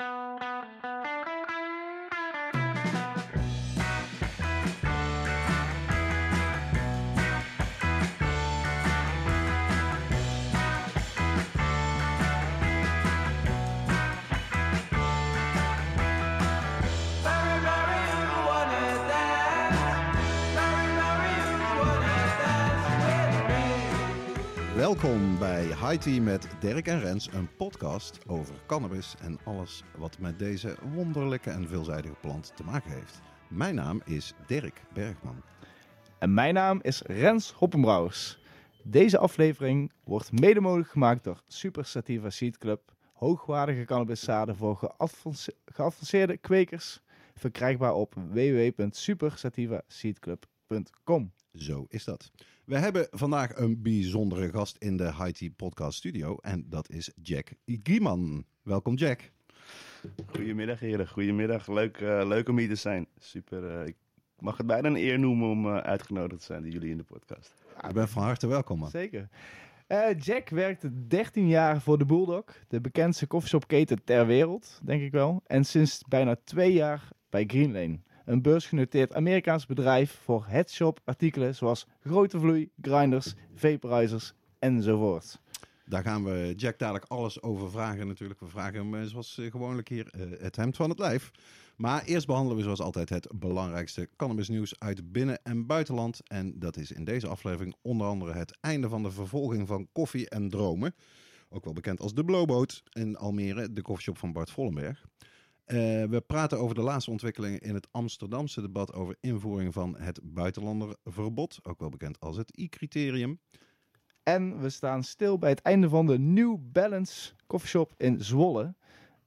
Thank you. Welkom bij High Tea met Dirk en Rens, een podcast over cannabis en alles wat met deze wonderlijke en veelzijdige plant te maken heeft. Mijn naam is Dirk Bergman. En mijn naam is Rens Hoppenbrouwers. Deze aflevering wordt mede mogelijk gemaakt door Super Sativa Seed Club. Hoogwaardige cannabiszaden voor geavance- geavanceerde kwekers. Verkrijgbaar op www.supersativaseedclub.com. Zo is dat. We hebben vandaag een bijzondere gast in de Tea podcast studio en dat is Jack Gieman. Welkom Jack. Goedemiddag heren, goedemiddag. Leuk, eh, leuk om hier te zijn. Super, eh, ik mag het bijna een eer noemen om eh, uitgenodigd te zijn door jullie in de podcast. Je bent van harte welkom man. Zeker. Jack werkte 13 jaar voor de Bulldog, de bekendste koffieshopketen ter wereld, denk ik wel. En sinds bijna twee jaar bij Greenlane, een beursgenoteerd Amerikaans bedrijf voor headshop artikelen zoals grote vloei, grinders, vaporizers enzovoort. Daar gaan we Jack dadelijk alles over vragen natuurlijk. We vragen hem eh, zoals eh, gewoonlijk hier eh, het hemd van het lijf. Maar eerst behandelen we zoals altijd het belangrijkste cannabisnieuws uit binnen- en buitenland. En dat is in deze aflevering onder andere het einde van de vervolging van Koffie en Dromen. Ook wel bekend als de Blowboat in Almere, de koffieshop van Bart Vollenberg. Eh, we praten over de laatste ontwikkelingen in het Amsterdamse debat over invoering van het buitenlanderverbod. Ook wel bekend als het I-criterium. En we staan stil bij het einde van de New Balance Coffeeshop in Zwolle.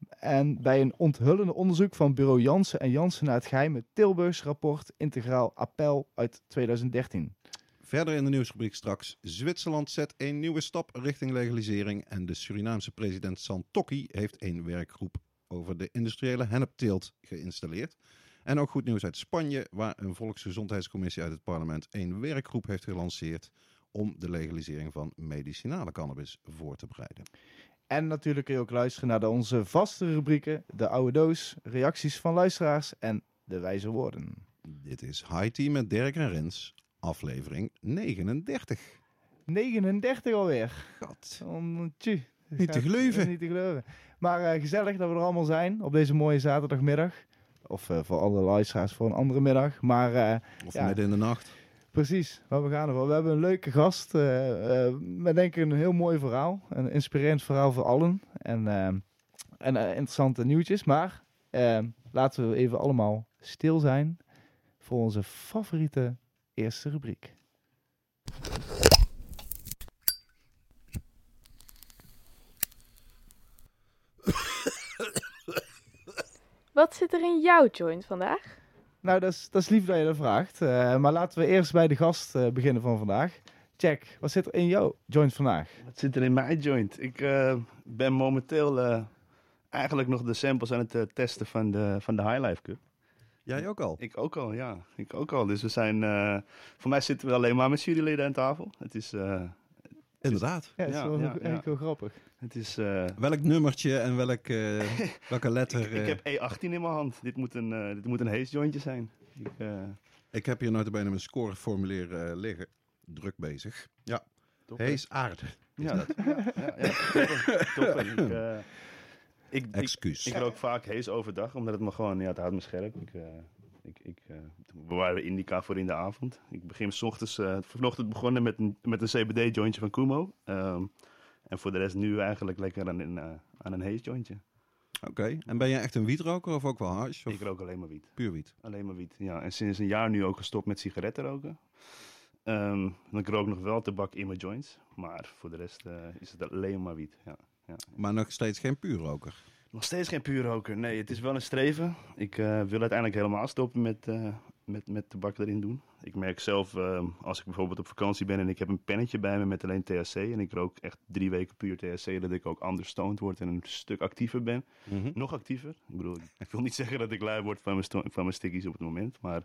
En bij een onthullende onderzoek van bureau Jansen en Jansen naar het geheime Tilburgs rapport Integraal Appel uit 2013. Verder in de nieuwsrubriek straks. Zwitserland zet een nieuwe stap richting legalisering. En de Surinaamse president Santokki heeft een werkgroep over de industriële hennepteelt geïnstalleerd. En ook goed nieuws uit Spanje, waar een volksgezondheidscommissie uit het parlement een werkgroep heeft gelanceerd om de legalisering van medicinale cannabis voor te bereiden. En natuurlijk kun je ook luisteren naar onze vaste rubrieken, de oude doos, reacties van luisteraars en de wijze woorden. Dit is High Tea met Dirk en Rens, aflevering 39. 39 alweer. God. Om, Niet te geloven. Niet te geloven. Maar eh, gezellig dat we er allemaal zijn op deze mooie zaterdagmiddag. Of eh, voor alle luisteraars voor een andere middag. Maar eh, Of Ja. midden in de nacht. precies, maar we gaan ervoor. We hebben een leuke gast. eh eh, met denk ik een heel mooi verhaal. Een inspirerend verhaal voor allen. En, en interessante nieuwtjes. Maar laten we even allemaal stil zijn voor onze favoriete eerste rubriek. Wat zit er in jouw joint vandaag? Nou, dat is, dat is lief dat je dat vraagt. Eh, maar laten we eerst bij de gast eh, beginnen van vandaag. Jack, wat zit er in jouw joint vandaag? Wat zit er in mijn joint? Ik eh, ben momenteel eh, eigenlijk nog de samples aan het testen van de, van de High Life Cup. Jij ook al? Ik ook al, ja. Ik ook al. Dus we zijn, eh, voor mij zitten we alleen maar met juryleden aan tafel. Het is, eh, Inderdaad. Ja, dat is Ja, wel ja, eigenlijk ja. heel grappig. Het is eh, Welk nummertje en welk, eh, welke letter? ik, ik eh, heb E18 in mijn hand. Dit moet een, eh, dit moet een haze jointje zijn. Ik, eh, Ik heb hier notabene mijn scoreformulier eh liggen. Druk bezig. Ja, top? Hees aarde. Ja, ja, ja, ja. Ik, eh, ik, ik, Excuus. ik rook vaak hees overdag, omdat het me gewoon, ja, het houdt me scherp. Ik, eh, ik, ik eh, bewaar we indica voor in de avond. Ik begin s ochtends, eh, vanochtend begonnen met een, met een CBD-jointje van Kumo. Ehm, en voor de rest nu eigenlijk lekker aan een, eh, aan een haze jointje. Oké, en ben je echt een wietroker of ook wel hash? Of Ik rook alleen maar wiet. puur wiet? Alleen maar wiet, ja. En sinds een jaar nu ook gestopt met sigaretten roken. Ehm, ik rook nog wel tabak in mijn joints. Maar voor de rest eh, is het alleen maar wiet, ja. ja. Maar nog steeds geen puurroker? Nog steeds geen puurroker. Nee, het is wel een streven. Ik eh, wil uiteindelijk helemaal stoppen met, met, met tabak erin doen. Ik merk zelf, eh, als ik bijvoorbeeld op vakantie ben en ik heb een pennetje bij me met alleen THC. En ik rook echt drie weken puur THC, dat ik ook anders stoned word en een stuk actiever ben. Nog actiever. Ik bedoel, ik wil niet zeggen dat ik lui word van mijn, van mijn stickies op het moment. Maar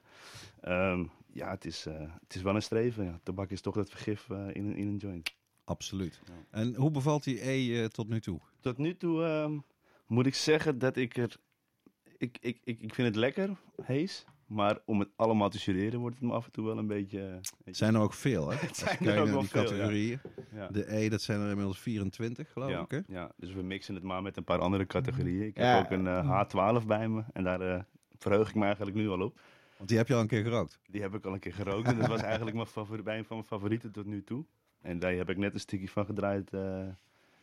ehm, ja, het is, eh, het is wel een streven. Ja. Tabak is toch dat vergif eh, in, een- in een joint. Absoluut. Ja. En hoe bevalt die E eh, tot nu toe? Tot nu toe, ehm, Moet ik zeggen dat ik er... Ik, ik, ik, ik vind het lekker, hees. Maar om het allemaal te studeren wordt het me af en toe wel een beetje... eh, weet je- zijn er ook veel, hè? Het zijn er ook naar wel die veel, categorieën. ja. De E, dat zijn er inmiddels 24, geloof ja, ik, hè? ja, dus we mixen het maar met een paar andere categorieën. Ik Ja. heb ook een eh, H12 bij me en daar eh, verheug ik me eigenlijk nu al op. Want die heb je al een keer gerookt. Die heb ik al een keer gerookt en dat was eigenlijk mijn favori- bij een van mijn favorieten tot nu toe. En daar heb ik net een stukje van gedraaid eh, en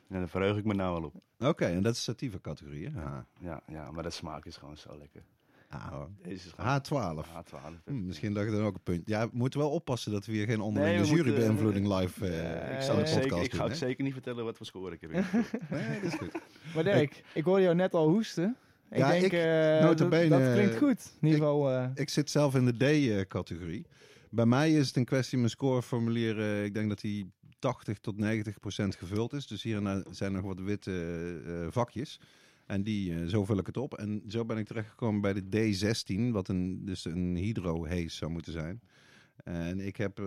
daar verheug ik me nou al op. Oké, en dat is sativa categorie, hè? Ja, ja, maar de smaak is gewoon zo lekker. Ah. Deze is gewoon H12. H12. Hm, misschien dat je dan ook een punt. Ja, we moeten wel oppassen dat we hier geen onderlinge Nee, jurybeïnvloeding live Eh, eh ik, in zal de het zeker, ik ga ook hè? zeker niet vertellen wat voor score ik heb. Nee, dat is goed. Maar Dirk, ik hoorde jou net al hoesten. Ik Ja, denk, ik- eh, bene, dat, dat klinkt goed. In ieder ik- geval, eh, Ik zit zelf in de D-categorie. Bij mij is het een kwestie mijn scoreformulier. eh, ik denk dat die 80 tot 90 procent gevuld is. Dus hier en daar zijn nog wat witte eh, vakjes. En die, eh, zo vul ik het op. En zo ben ik terechtgekomen bij de D16, wat een, dus een hydro-haze zou moeten zijn. En ik heb... eh,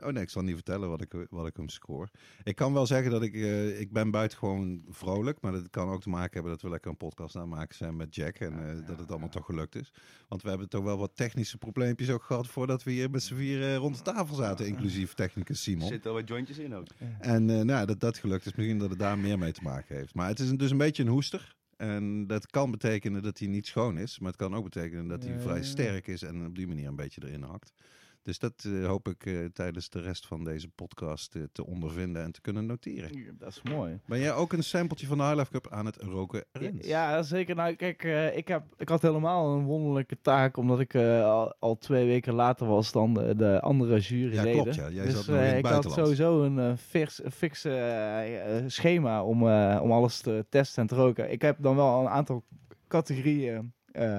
oh nee, ik zal niet vertellen wat ik, wat ik hem score. Ik kan wel zeggen dat ik... eh, ik ben buitengewoon vrolijk. Maar dat kan ook te maken hebben dat we lekker een podcast aan het maken zijn met Jack. En eh, dat het allemaal toch gelukt is. Want we hebben toch wel wat technische probleempjes ook gehad... voordat we hier met z'n vieren rond de tafel zaten. Inclusief technicus Er Simon. zitten al wat jointjes in ook. En eh, nou, dat dat gelukt is, misschien dat het daar meer mee te maken heeft. Maar het is dus een beetje een hoester. En dat kan betekenen dat hij niet schoon is. Maar het kan ook betekenen dat hij Ja, vrij ja. sterk is en op die manier een beetje erin hakt. Dus dat eh, hoop ik eh, tijdens de rest van deze podcast eh, te ondervinden en te kunnen noteren. dat is mooi. Ben jij ook een sampletje van de High Life Cup aan het roken, Rens? Ja, zeker. Nou, kijk, ik, heb, ik had helemaal een wonderlijke taak, omdat ik al, al twee weken later was dan de, de andere juryleden. Ja, klopt, ja. Jij dus zat nog in het ik had sowieso een fix, schema om, om alles te testen en te roken. Ik heb dan wel een aantal categorieën eh,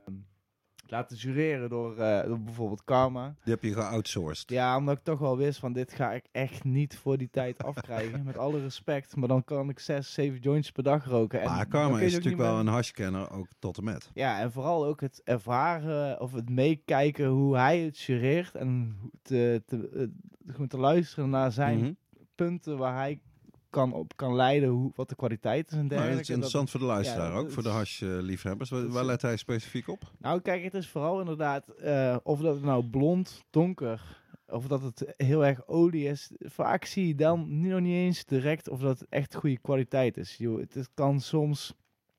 laten jureren door, eh, door bijvoorbeeld Karma. Die heb je geoutsourced. Ja, omdat ik toch wel wist van dit ga ik echt niet voor die tijd afkrijgen. met alle respect. Maar dan kan ik zes, zeven joints per dag roken. En maar Karma is natuurlijk wel meer- een hashkenner, ook tot en met. Ja, en vooral ook het ervaren of het meekijken hoe hij het jureert. En te, te, eh, te luisteren naar zijn Mhm. punten waar hij kan op kan leiden hoe, wat de kwaliteit is en dergelijke. dat is interessant voor de luisteraar ja, ook, voor de hash-liefhebbers. Waar, let hij specifiek op? Nou, kijk, het is vooral inderdaad eh, of dat het nou blond, donker, of dat het heel erg olie is. Vaak zie je dan nog niet eens direct of dat het echt goede kwaliteit is. Joh, het, kan soms,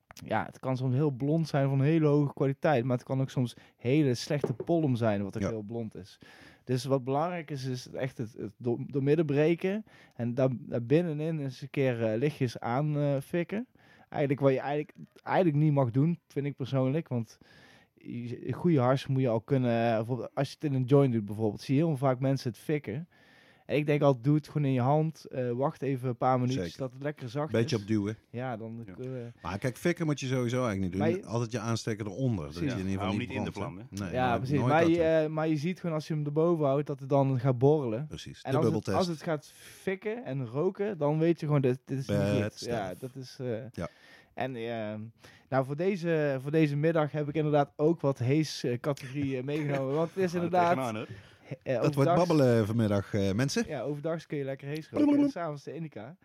ja, het kan soms heel blond zijn van hele hoge kwaliteit, maar het kan ook soms hele slechte pollen zijn wat ook Ja. heel blond is. Dus wat belangrijk is, is echt het, het door, door midden breken en daar, daar binnenin eens een keer eh, lichtjes aanfikken. Eigenlijk wat je eigenlijk, eigenlijk niet mag doen, vind ik persoonlijk. Want goede hars moet je al kunnen. eh, Bijvoorbeeld als je het in een joint doet, bijvoorbeeld, zie je heel vaak mensen het fikken. En ik denk altijd, doe het gewoon in je hand. eh, wacht even een paar minuutjes Zeker. dat het lekker zacht Beetje is. opduwen. Ja, dan. Ja. eh, Maar kijk, fikken moet je sowieso eigenlijk niet doen. Je- Altijd je aansteker eronder. Dat je in ieder geval Hou niet, in de hè. vlam, Nee, ja, precies. Maar dat je, eh, maar je ziet gewoon als je hem erboven houdt dat het dan gaat borrelen. Precies, En de als het, bubbeltest. als het gaat fikken en roken, dan weet je gewoon, dit, dit is Bad niet goed. Ja, dat is... eh, Ja. En eh, nou, voor deze, voor deze middag heb ik inderdaad ook wat hees-categorieën meegenomen. Want het is inderdaad... eh, Dat wordt babbelen vanmiddag, eh, mensen. Ja, overdags kun je lekker hees roken. en S'avonds de indica.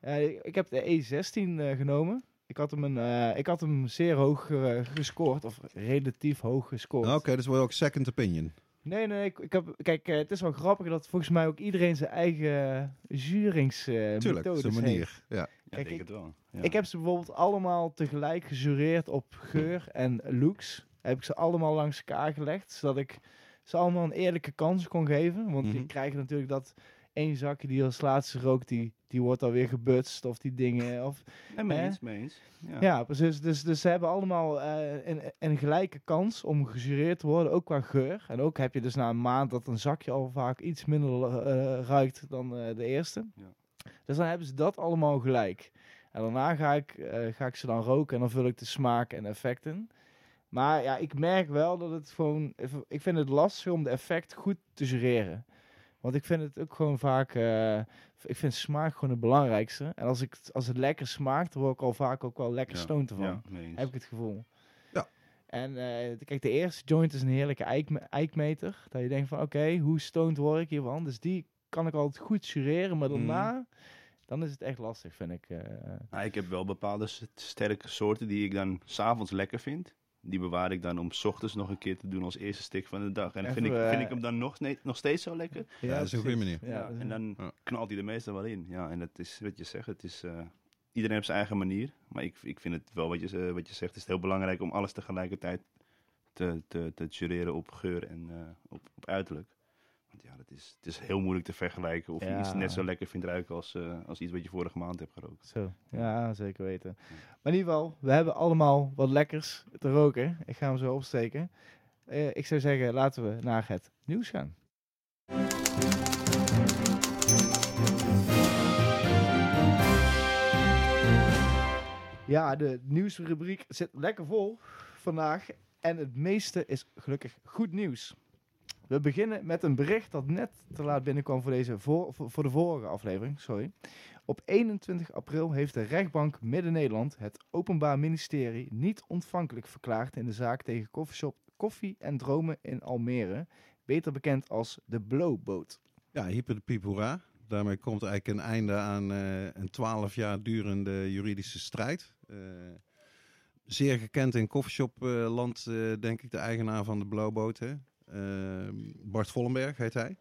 Eh, ik heb de E16 eh, genomen. Ik had hem, een, eh, ik had hem zeer hoog gescoord. Of relatief hoog gescoord. Oké, dus wordt ook second opinion. Nee, nee, ik, ik heb, kijk, het is wel grappig dat volgens mij ook iedereen zijn eigen juringsmethode Tuurlijk, dat is een heeft. manier. Ja. Ja, Kijk, ik denk het wel. Ja. Ik heb ze bijvoorbeeld allemaal tegelijk gejureerd op geur en looks. Heb ik ze allemaal langs elkaar gelegd, zodat ik ze allemaal een eerlijke kans kon geven. Want Mhm. je krijgt natuurlijk dat één zakje die als laatste rookt, die, die wordt alweer gebutst of die dingen. Of, Nee, mee Hè? eens, mee eens. Ja. ja. precies. Dus, dus ze hebben allemaal eh, een, een gelijke kans om gejureerd te worden, ook qua geur. En ook heb je dus na een maand dat een zakje al vaak iets minder eh, ruikt dan eh, de eerste. Ja. Dus dan hebben ze dat allemaal gelijk. En daarna ga ik, ga ik ze dan roken en dan vul ik de smaak en effecten. Maar ja, ik merk wel dat het gewoon... Ik vind het lastig om de effect goed te jureren. Want ik vind het ook gewoon vaak... eh, ik vind smaak gewoon het belangrijkste. En als, ik, als het lekker smaakt, dan word ik al vaak ook wel lekker Ja, stoned ervan. Ja. Heb ik het gevoel. Ja. En eh, kijk, de eerste joint is een heerlijke eikme- eikmeter. Dat je denkt van, oké, hoe stoned word ik hiervan? Dus die kan ik altijd goed jureren. Maar Mhm. daarna, dan is het echt lastig, vind ik. eh. Nou, ik heb wel bepaalde sterke soorten die ik dan s'avonds lekker vind. Die bewaar ik dan om 's ochtends nog een keer te doen als eerste stick van de dag. En dan vind ik, vind eh, ik hem dan nog, nee, nog steeds zo lekker. Ja, dat is een goede manier. Ja, en dan knalt hij er meestal wel in. Ja, en dat is wat je zegt. Het is, eh, iedereen heeft zijn eigen manier. Maar ik, ik vind het wel wat je, eh, wat je zegt. Het is heel belangrijk om alles tegelijkertijd te, te, te jureren op geur en eh, op, op uiterlijk. Ja, dat is, het is heel moeilijk te vergelijken of je iets net zo lekker vindt ruiken als, eh, als iets wat je vorige maand hebt gerookt. Zo, ja, zeker weten. Maar in ieder geval, we hebben allemaal wat lekkers te roken. Ik ga hem zo opsteken. Eh, ik zou zeggen, laten we naar het nieuws gaan. Ja, de nieuwsrubriek zit lekker vol vandaag. En het meeste is gelukkig goed nieuws. We beginnen met een bericht dat net te laat binnenkwam voor, deze voor, voor, de vorige aflevering. Sorry. Op 21 april heeft de rechtbank Midden-Nederland het Openbaar Ministerie niet ontvankelijk verklaard in de zaak tegen koffieshop Koffie en Dromen in Almere, beter bekend als de Blowboot. Ja, hyper de piep hoera. Daarmee komt eigenlijk een einde aan eh, een twaalf jaar durende juridische strijd. Eh, zeer gekend in koffieshopland, eh denk ik, de eigenaar van de Blowboat. Hè? Eh, Bart Vollenberg heet hij.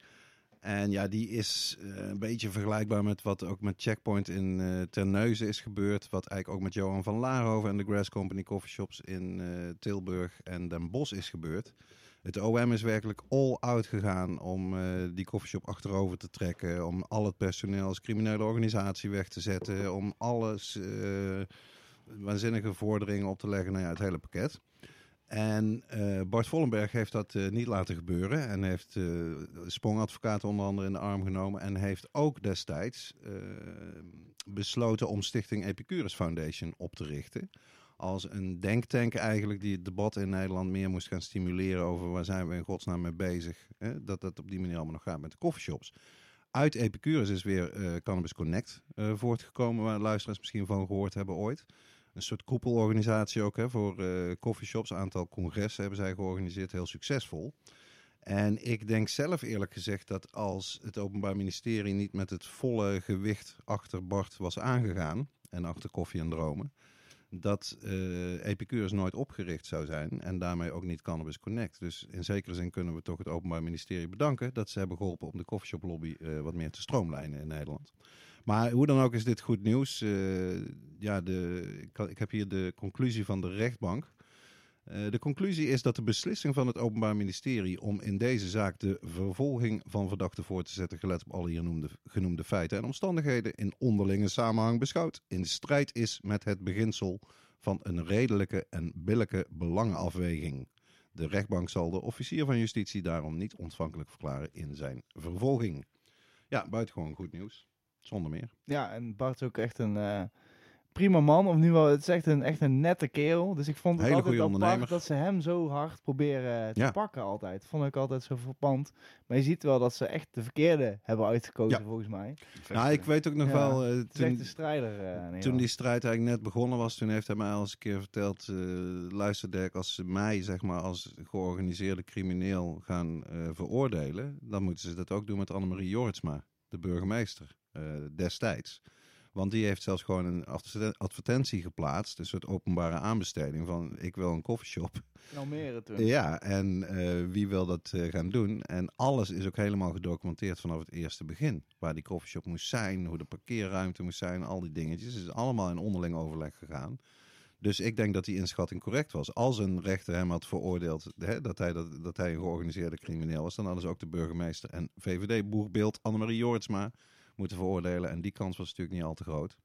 En ja, die is eh, een beetje vergelijkbaar met wat ook met Checkpoint in eh Terneuzen is gebeurd. Wat eigenlijk ook met Johan van Laarhoven en de Grass Company Coffeeshops in eh, Tilburg en Den Bosch is gebeurd. Het OM is werkelijk all out gegaan om die koffieshop achterover te trekken. Om al het personeel als criminele organisatie weg te zetten. Om alles, waanzinnige vorderingen op te leggen. Nou ja, het hele pakket. En eh, Bart Vollenberg heeft dat eh, niet laten gebeuren. En heeft eh sprongadvocaten onder andere in de arm genomen. En heeft ook destijds besloten om Stichting Epicurus Foundation op te richten als een denktank eigenlijk die het debat in Nederland meer moest gaan stimuleren over waar zijn we in godsnaam mee bezig. Hè? Dat dat op die manier allemaal nog gaat met de coffeeshops. Uit Epicurus is weer Cannabis Connect voortgekomen, waar luisteraars misschien van gehoord hebben ooit. Een soort koepelorganisatie ook hè, voor eh coffeeshops. Een aantal congressen hebben zij georganiseerd, heel succesvol. En ik denk zelf eerlijk gezegd dat als het Openbaar Ministerie niet met het volle gewicht achter Bart was aangegaan en achter koffie en dromen, dat eh Epicurus nooit opgericht zou zijn en daarmee ook niet Cannabis Connect. Dus in zekere zin kunnen we toch het Openbaar Ministerie bedanken dat ze hebben geholpen om de coffeeshop lobby eh, wat meer te stroomlijnen in Nederland. Maar hoe dan ook is dit goed nieuws. Eh, ja, de, ik, heb hier de conclusie van de rechtbank. Eh, de conclusie is dat de beslissing van het Openbaar Ministerie om in deze zaak de vervolging van verdachten voor te zetten, gelet op alle hier noemde, genoemde feiten en omstandigheden, in onderlinge samenhang beschouwd, in strijd is met het beginsel van een redelijke en billijke belangenafweging. De rechtbank zal de officier van justitie daarom niet ontvankelijk verklaren in zijn vervolging. Ja, buitengewoon goed nieuws. Zonder meer. Ja, en Bart is ook echt een eh, prima man. Of nu wel, het is echt een, echt een nette kerel. Dus ik vond het Hele altijd goede apart dat ze hem zo hard proberen te Ja. pakken altijd. Vond ik altijd zo verpand. Maar je ziet wel dat ze echt de verkeerde hebben uitgekozen Ja. volgens mij. Nou, ik weet ook nog Ja, wel, Het is echt toen, een strijder. eh, nee, toen die strijd eigenlijk net begonnen was, toen heeft hij mij al eens een keer verteld, eh luister Dirk, als ze mij zeg maar als georganiseerde crimineel gaan eh, veroordelen, dan moeten ze dat ook doen met Annemarie Jortsma, de burgemeester destijds. Want die heeft zelfs gewoon een adver- advertentie geplaatst, een soort openbare aanbesteding van ik wil een koffieshop. Almere toen. Ja, en eh, wie wil dat eh, gaan doen? En alles is ook helemaal gedocumenteerd vanaf het eerste begin. Waar die koffieshop moest zijn, hoe de parkeerruimte moest zijn, al die dingetjes. Het is allemaal in onderling overleg gegaan. Dus ik denk dat die inschatting correct was. Als een rechter hem had veroordeeld hè, dat, hij, dat, dat hij een georganiseerde crimineel was, dan hadden ze ook de burgemeester en VVD-boegbeeld Annemarie Jortsma moeten veroordelen. En die kans was natuurlijk niet al te groot.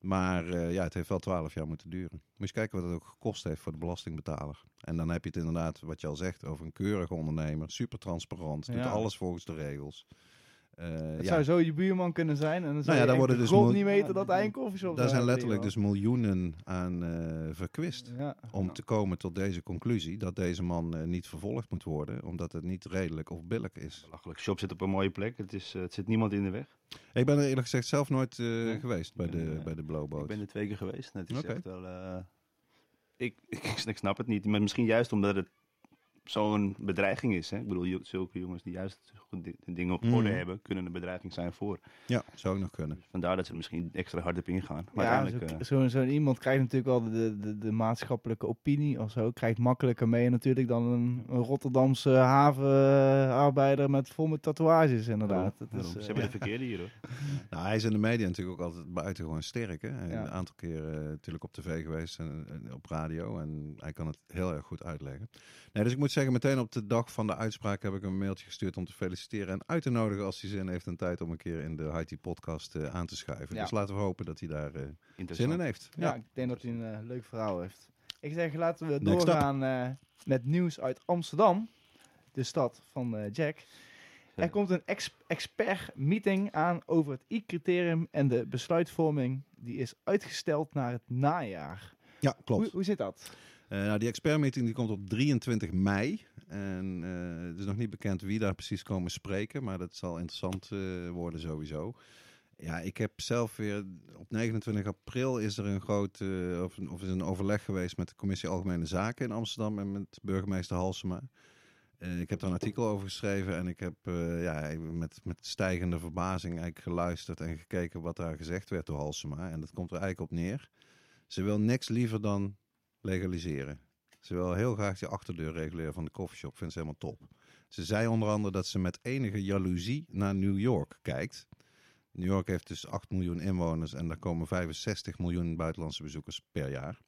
Maar eh, ja, het heeft wel twaalf jaar moeten duren. Moet je kijken wat het ook gekost heeft voor de belastingbetaler. En dan heb je het inderdaad, wat je al zegt, over een keurige ondernemer. Super transparant, doet Ja. alles volgens de regels. Eh, Het ja, zou zo je buurman kunnen zijn. En dan zou ja, je daar worden de dus niet weten dat hij een koffieshop daar zijn letterlijk dus miljoenen aan eh, verkwist. Ja. Om te komen tot deze conclusie dat deze man eh, niet vervolgd moet worden, omdat het niet redelijk of billig is. Belachelijk. Shop zit op een mooie plek. Het, is, het zit niemand in de weg. Ik ben er eerlijk gezegd zelf nooit eh, Nee. geweest bij Ik de, bij de Ik Blowboat. ben er twee keer geweest. Het is echt wel... eh, ik, ik, ik snap het niet. Maar misschien juist omdat het zo'n bedreiging is. Hè? Ik bedoel, zulke jongens die juist dingen op orde Mhm. hebben, kunnen een bedreiging zijn voor. Ja, zou ook nog kunnen. Vandaar dat ze er misschien extra hard op ingaan. Maar ja, uiteindelijk, zo- eh, zo'n zo iemand krijgt natuurlijk wel de, de, de maatschappelijke opinie of zo. Krijgt makkelijker mee natuurlijk dan een, een Rotterdamse havenarbeider met vol met tatoeages inderdaad. Dat is, ze eh, hebben de verkeerde hier hoor. Nou, hij is in de media natuurlijk ook altijd buitengewoon sterk. Hè? Hij. Een aantal keer eh, natuurlijk op tv geweest en, en op radio. En hij kan het heel erg goed uitleggen. Nee, dus ik moet zeggen, meteen op de dag van de uitspraak heb ik een mailtje gestuurd om te feliciteren. En uit te nodigen als hij zin heeft en tijd om een keer in de Haiti podcast eh, aan te schuiven. Ja. Dus laten we hopen dat hij daar eh, zin in heeft. ja, ik denk dat hij een eh, leuk verhaal heeft. Ik zeg, laten we Next doorgaan met nieuws uit Amsterdam, de stad van Jack. Er komt een ex expert meeting aan over het I-criterium en de besluitvorming. Die is uitgesteld naar het najaar. Ja, klopt. Hoe, hoe zit dat? Eh, nou, die expertmeeting die komt op 23 mei. En eh, het is nog niet bekend wie daar precies komen spreken. Maar dat zal interessant eh, worden sowieso. Ja, ik heb zelf weer... Op 29 april is er een groot... eh, of, is een overleg geweest met de Commissie Algemene Zaken in Amsterdam. En met burgemeester Halsema. Ik heb daar een artikel over geschreven. En ik heb ja, met, met stijgende verbazing eigenlijk geluisterd en gekeken wat daar gezegd werd door Halsema. En dat komt er eigenlijk op neer. Ze wil niks liever dan legaliseren. Ze wil heel graag die achterdeur reguleren van de coffeeshop. Vindt ze helemaal top. Ze zei onder andere dat ze met enige jaloezie naar New York kijkt. New York heeft dus 8 miljoen inwoners en daar komen 65 miljoen buitenlandse bezoekers per jaar.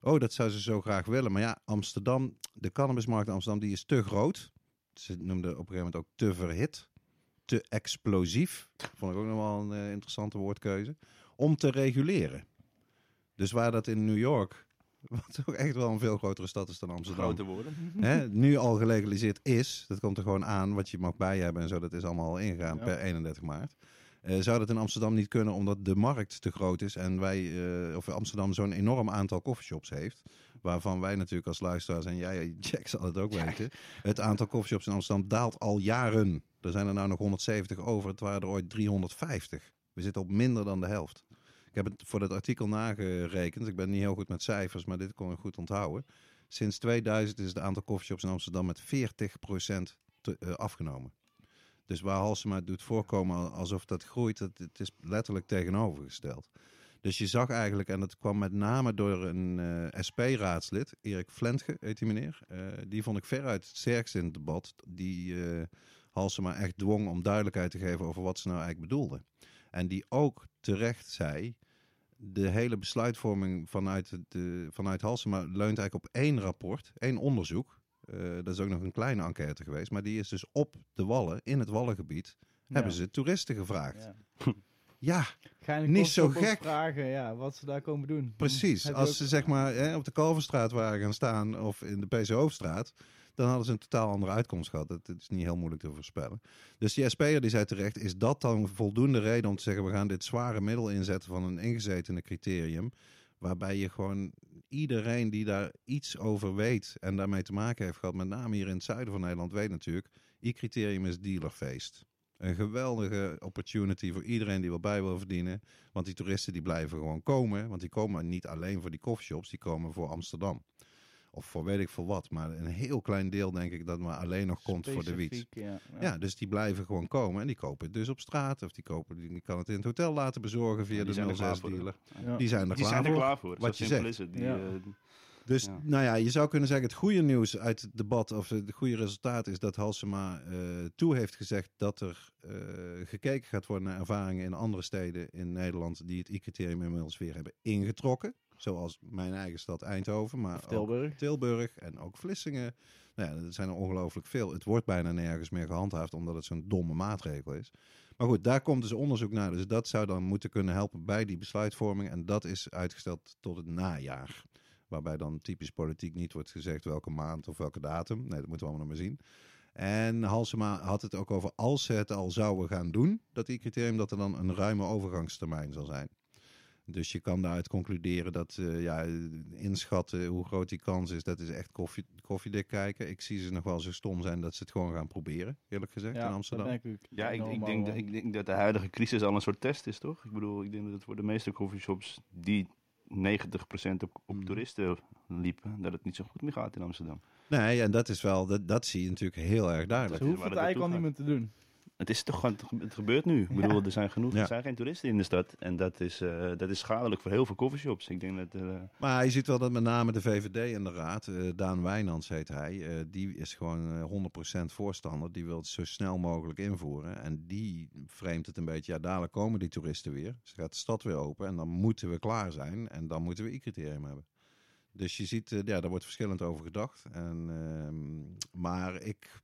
Oh, dat zou ze zo graag willen. Maar ja, Amsterdam, de cannabismarkt in Amsterdam, die is te groot. Ze noemde op een gegeven moment ook te verhit, te explosief. Vond ik ook nog wel een eh, interessante woordkeuze. Om te reguleren. Dus waar dat in New York, wat ook echt wel een veel grotere stad is dan Amsterdam, Grote woorden. hè, nu al gelegaliseerd is, dat komt er gewoon aan, wat je mag bij hebben en zo, dat is allemaal al ingegaan Ja. per 31 maart. Eh, zou dat in Amsterdam niet kunnen omdat de markt te groot is en wij, eh, of Amsterdam zo'n enorm aantal coffeeshops heeft, waarvan wij natuurlijk als luisteraars, en jij Jack zal het ook weten, het aantal coffeeshops in Amsterdam daalt al jaren. Er zijn er nou nog 170 over, het waren er ooit 350. We zitten op minder dan de helft. Ik heb het voor dat artikel nagerekend. Ik ben niet heel goed met cijfers, maar dit kon ik goed onthouden. Sinds 2000 is het aantal coffeeshops in Amsterdam met 40% te, eh, afgenomen. Dus waar Halsema doet voorkomen alsof dat groeit, het, het is letterlijk tegenovergesteld. Dus je zag eigenlijk, en dat kwam met name door een eh, SP-raadslid, Erik Flentge heet die meneer. Eh, die vond ik veruit het sterkst in het debat. Die eh Halsema echt dwong om duidelijkheid te geven over wat ze nou eigenlijk bedoelde. En die ook terecht zei, de hele besluitvorming vanuit, het, eh, vanuit Halsema leunt eigenlijk op één rapport, één onderzoek. Eh, dat is ook nog een kleine enquête geweest, maar die is dus op de Wallen, in het Wallengebied, hebben ze toeristen gevraagd. Ja. Ja, Niet zo gek. vragen ja, wat ze daar komen doen. precies. Als ze zeg maar hè, op de Kalverstraat waren gaan staan of in de PC Hoofdstraat, dan hadden ze een totaal andere uitkomst gehad. Dat, is niet heel moeilijk te voorspellen. Dus die SP'er die zei terecht, is dat dan voldoende reden om te zeggen, we gaan dit zware middel inzetten van een ingezetene criterium, waarbij je gewoon iedereen die daar iets over weet en daarmee te maken heeft gehad, met name hier in het zuiden van Nederland, weet natuurlijk, I-criterium is dealerfeest. Een geweldige opportunity voor iedereen die wel bij wil verdienen. Want die toeristen die blijven gewoon komen. Want die komen niet alleen voor die coffeeshops, die komen voor Amsterdam. Of voor weet ik veel wat. Maar een heel klein deel denk ik dat maar alleen nog komt voor de wiet. Ja, Ja, dus die blijven gewoon komen. En die kopen het dus op straat. Of die, kopen, die kan het in het hotel laten bezorgen via Ja, die zijn er de klaar 06 voor. dealer. Ja. Die zijn er Die klaar zijn er voor. klaar voor. Wat Zo je simpel zegt. is het. Die, Ja. eh, Dus Ja. nou ja, je zou kunnen zeggen het goede nieuws uit het debat, of het goede resultaat is dat Halsema eh, toe heeft gezegd dat er eh, gekeken gaat worden naar ervaringen in andere steden in Nederland die het I-criterium inmiddels weer hebben ingetrokken. Zoals mijn eigen stad Eindhoven, maar Of Tilburg. Tilburg en ook Vlissingen. Nou ja, er zijn er ongelooflijk veel. Het wordt bijna nergens meer gehandhaafd omdat het zo'n domme maatregel is. Maar goed, daar komt dus onderzoek naar. Dus dat zou dan moeten kunnen helpen bij die besluitvorming. En dat is uitgesteld tot het najaar. Waarbij dan typisch politiek niet wordt gezegd welke maand of welke datum. Nee, dat moeten we allemaal nog maar zien. En Halsema had het ook over als ze het al zouden gaan doen, dat die criterium, dat er dan een ruime overgangstermijn zal zijn. Dus je kan daaruit concluderen dat eh, ja, inschatten hoe groot die kans is, dat is echt koffie, koffiedik kijken. Ik zie ze nog wel zo stom zijn dat ze het gewoon gaan proberen, eerlijk gezegd, in Amsterdam. dat denk ik. Ja, ik, ik, denk, dat- ik denk dat de huidige crisis al een soort test is, toch? Ik bedoel, ik denk dat het voor de meeste coffeeshops die 90% op, op Mm. toeristen liepen, dat het niet zo goed meer gaat in Amsterdam. Nee, en dat is wel, dat, dat zie je natuurlijk heel erg duidelijk. hoeven waar het eigenlijk al niet meer te doen. Het is toch gewoon, het gebeurt nu. Ik bedoel, er zijn genoeg, er zijn geen toeristen in de stad. En dat is, eh, dat is schadelijk voor heel veel coffeeshops. Ik denk dat, eh, Maar je ziet wel dat met name de VVD in de raad, eh, Daan Wijnands heet hij, die is gewoon eh, 100% voorstander. Die wil het zo snel mogelijk invoeren. En die framet het een beetje, ja dadelijk komen die toeristen weer. Ze gaat de stad weer open en dan moeten we klaar zijn. En dan moeten we i-criterium hebben. Dus je ziet, ja, daar wordt verschillend over gedacht. En, ehm, maar ik,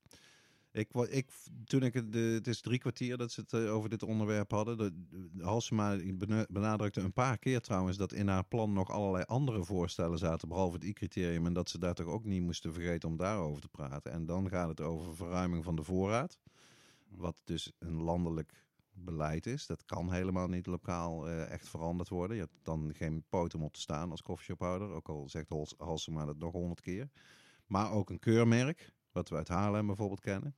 ik, ik, toen ik de, het is drie kwartier dat ze het eh, over dit onderwerp hadden. De, de Halsema bena- benadrukte een paar keer trouwens dat in haar plan nog allerlei andere voorstellen zaten, behalve het i-criterium. En dat ze daar toch ook niet moesten vergeten om daarover te praten. En dan gaat het over verruiming van de voorraad. Wat dus een landelijk beleid is. Dat kan helemaal niet lokaal eh, echt veranderd worden. Je hebt dan geen poot om op te staan als koffieshophouder. Ook al zegt Hals- Halsema dat nog honderd keer. Maar ook een keurmerk, wat we uit Haarlem bijvoorbeeld kennen.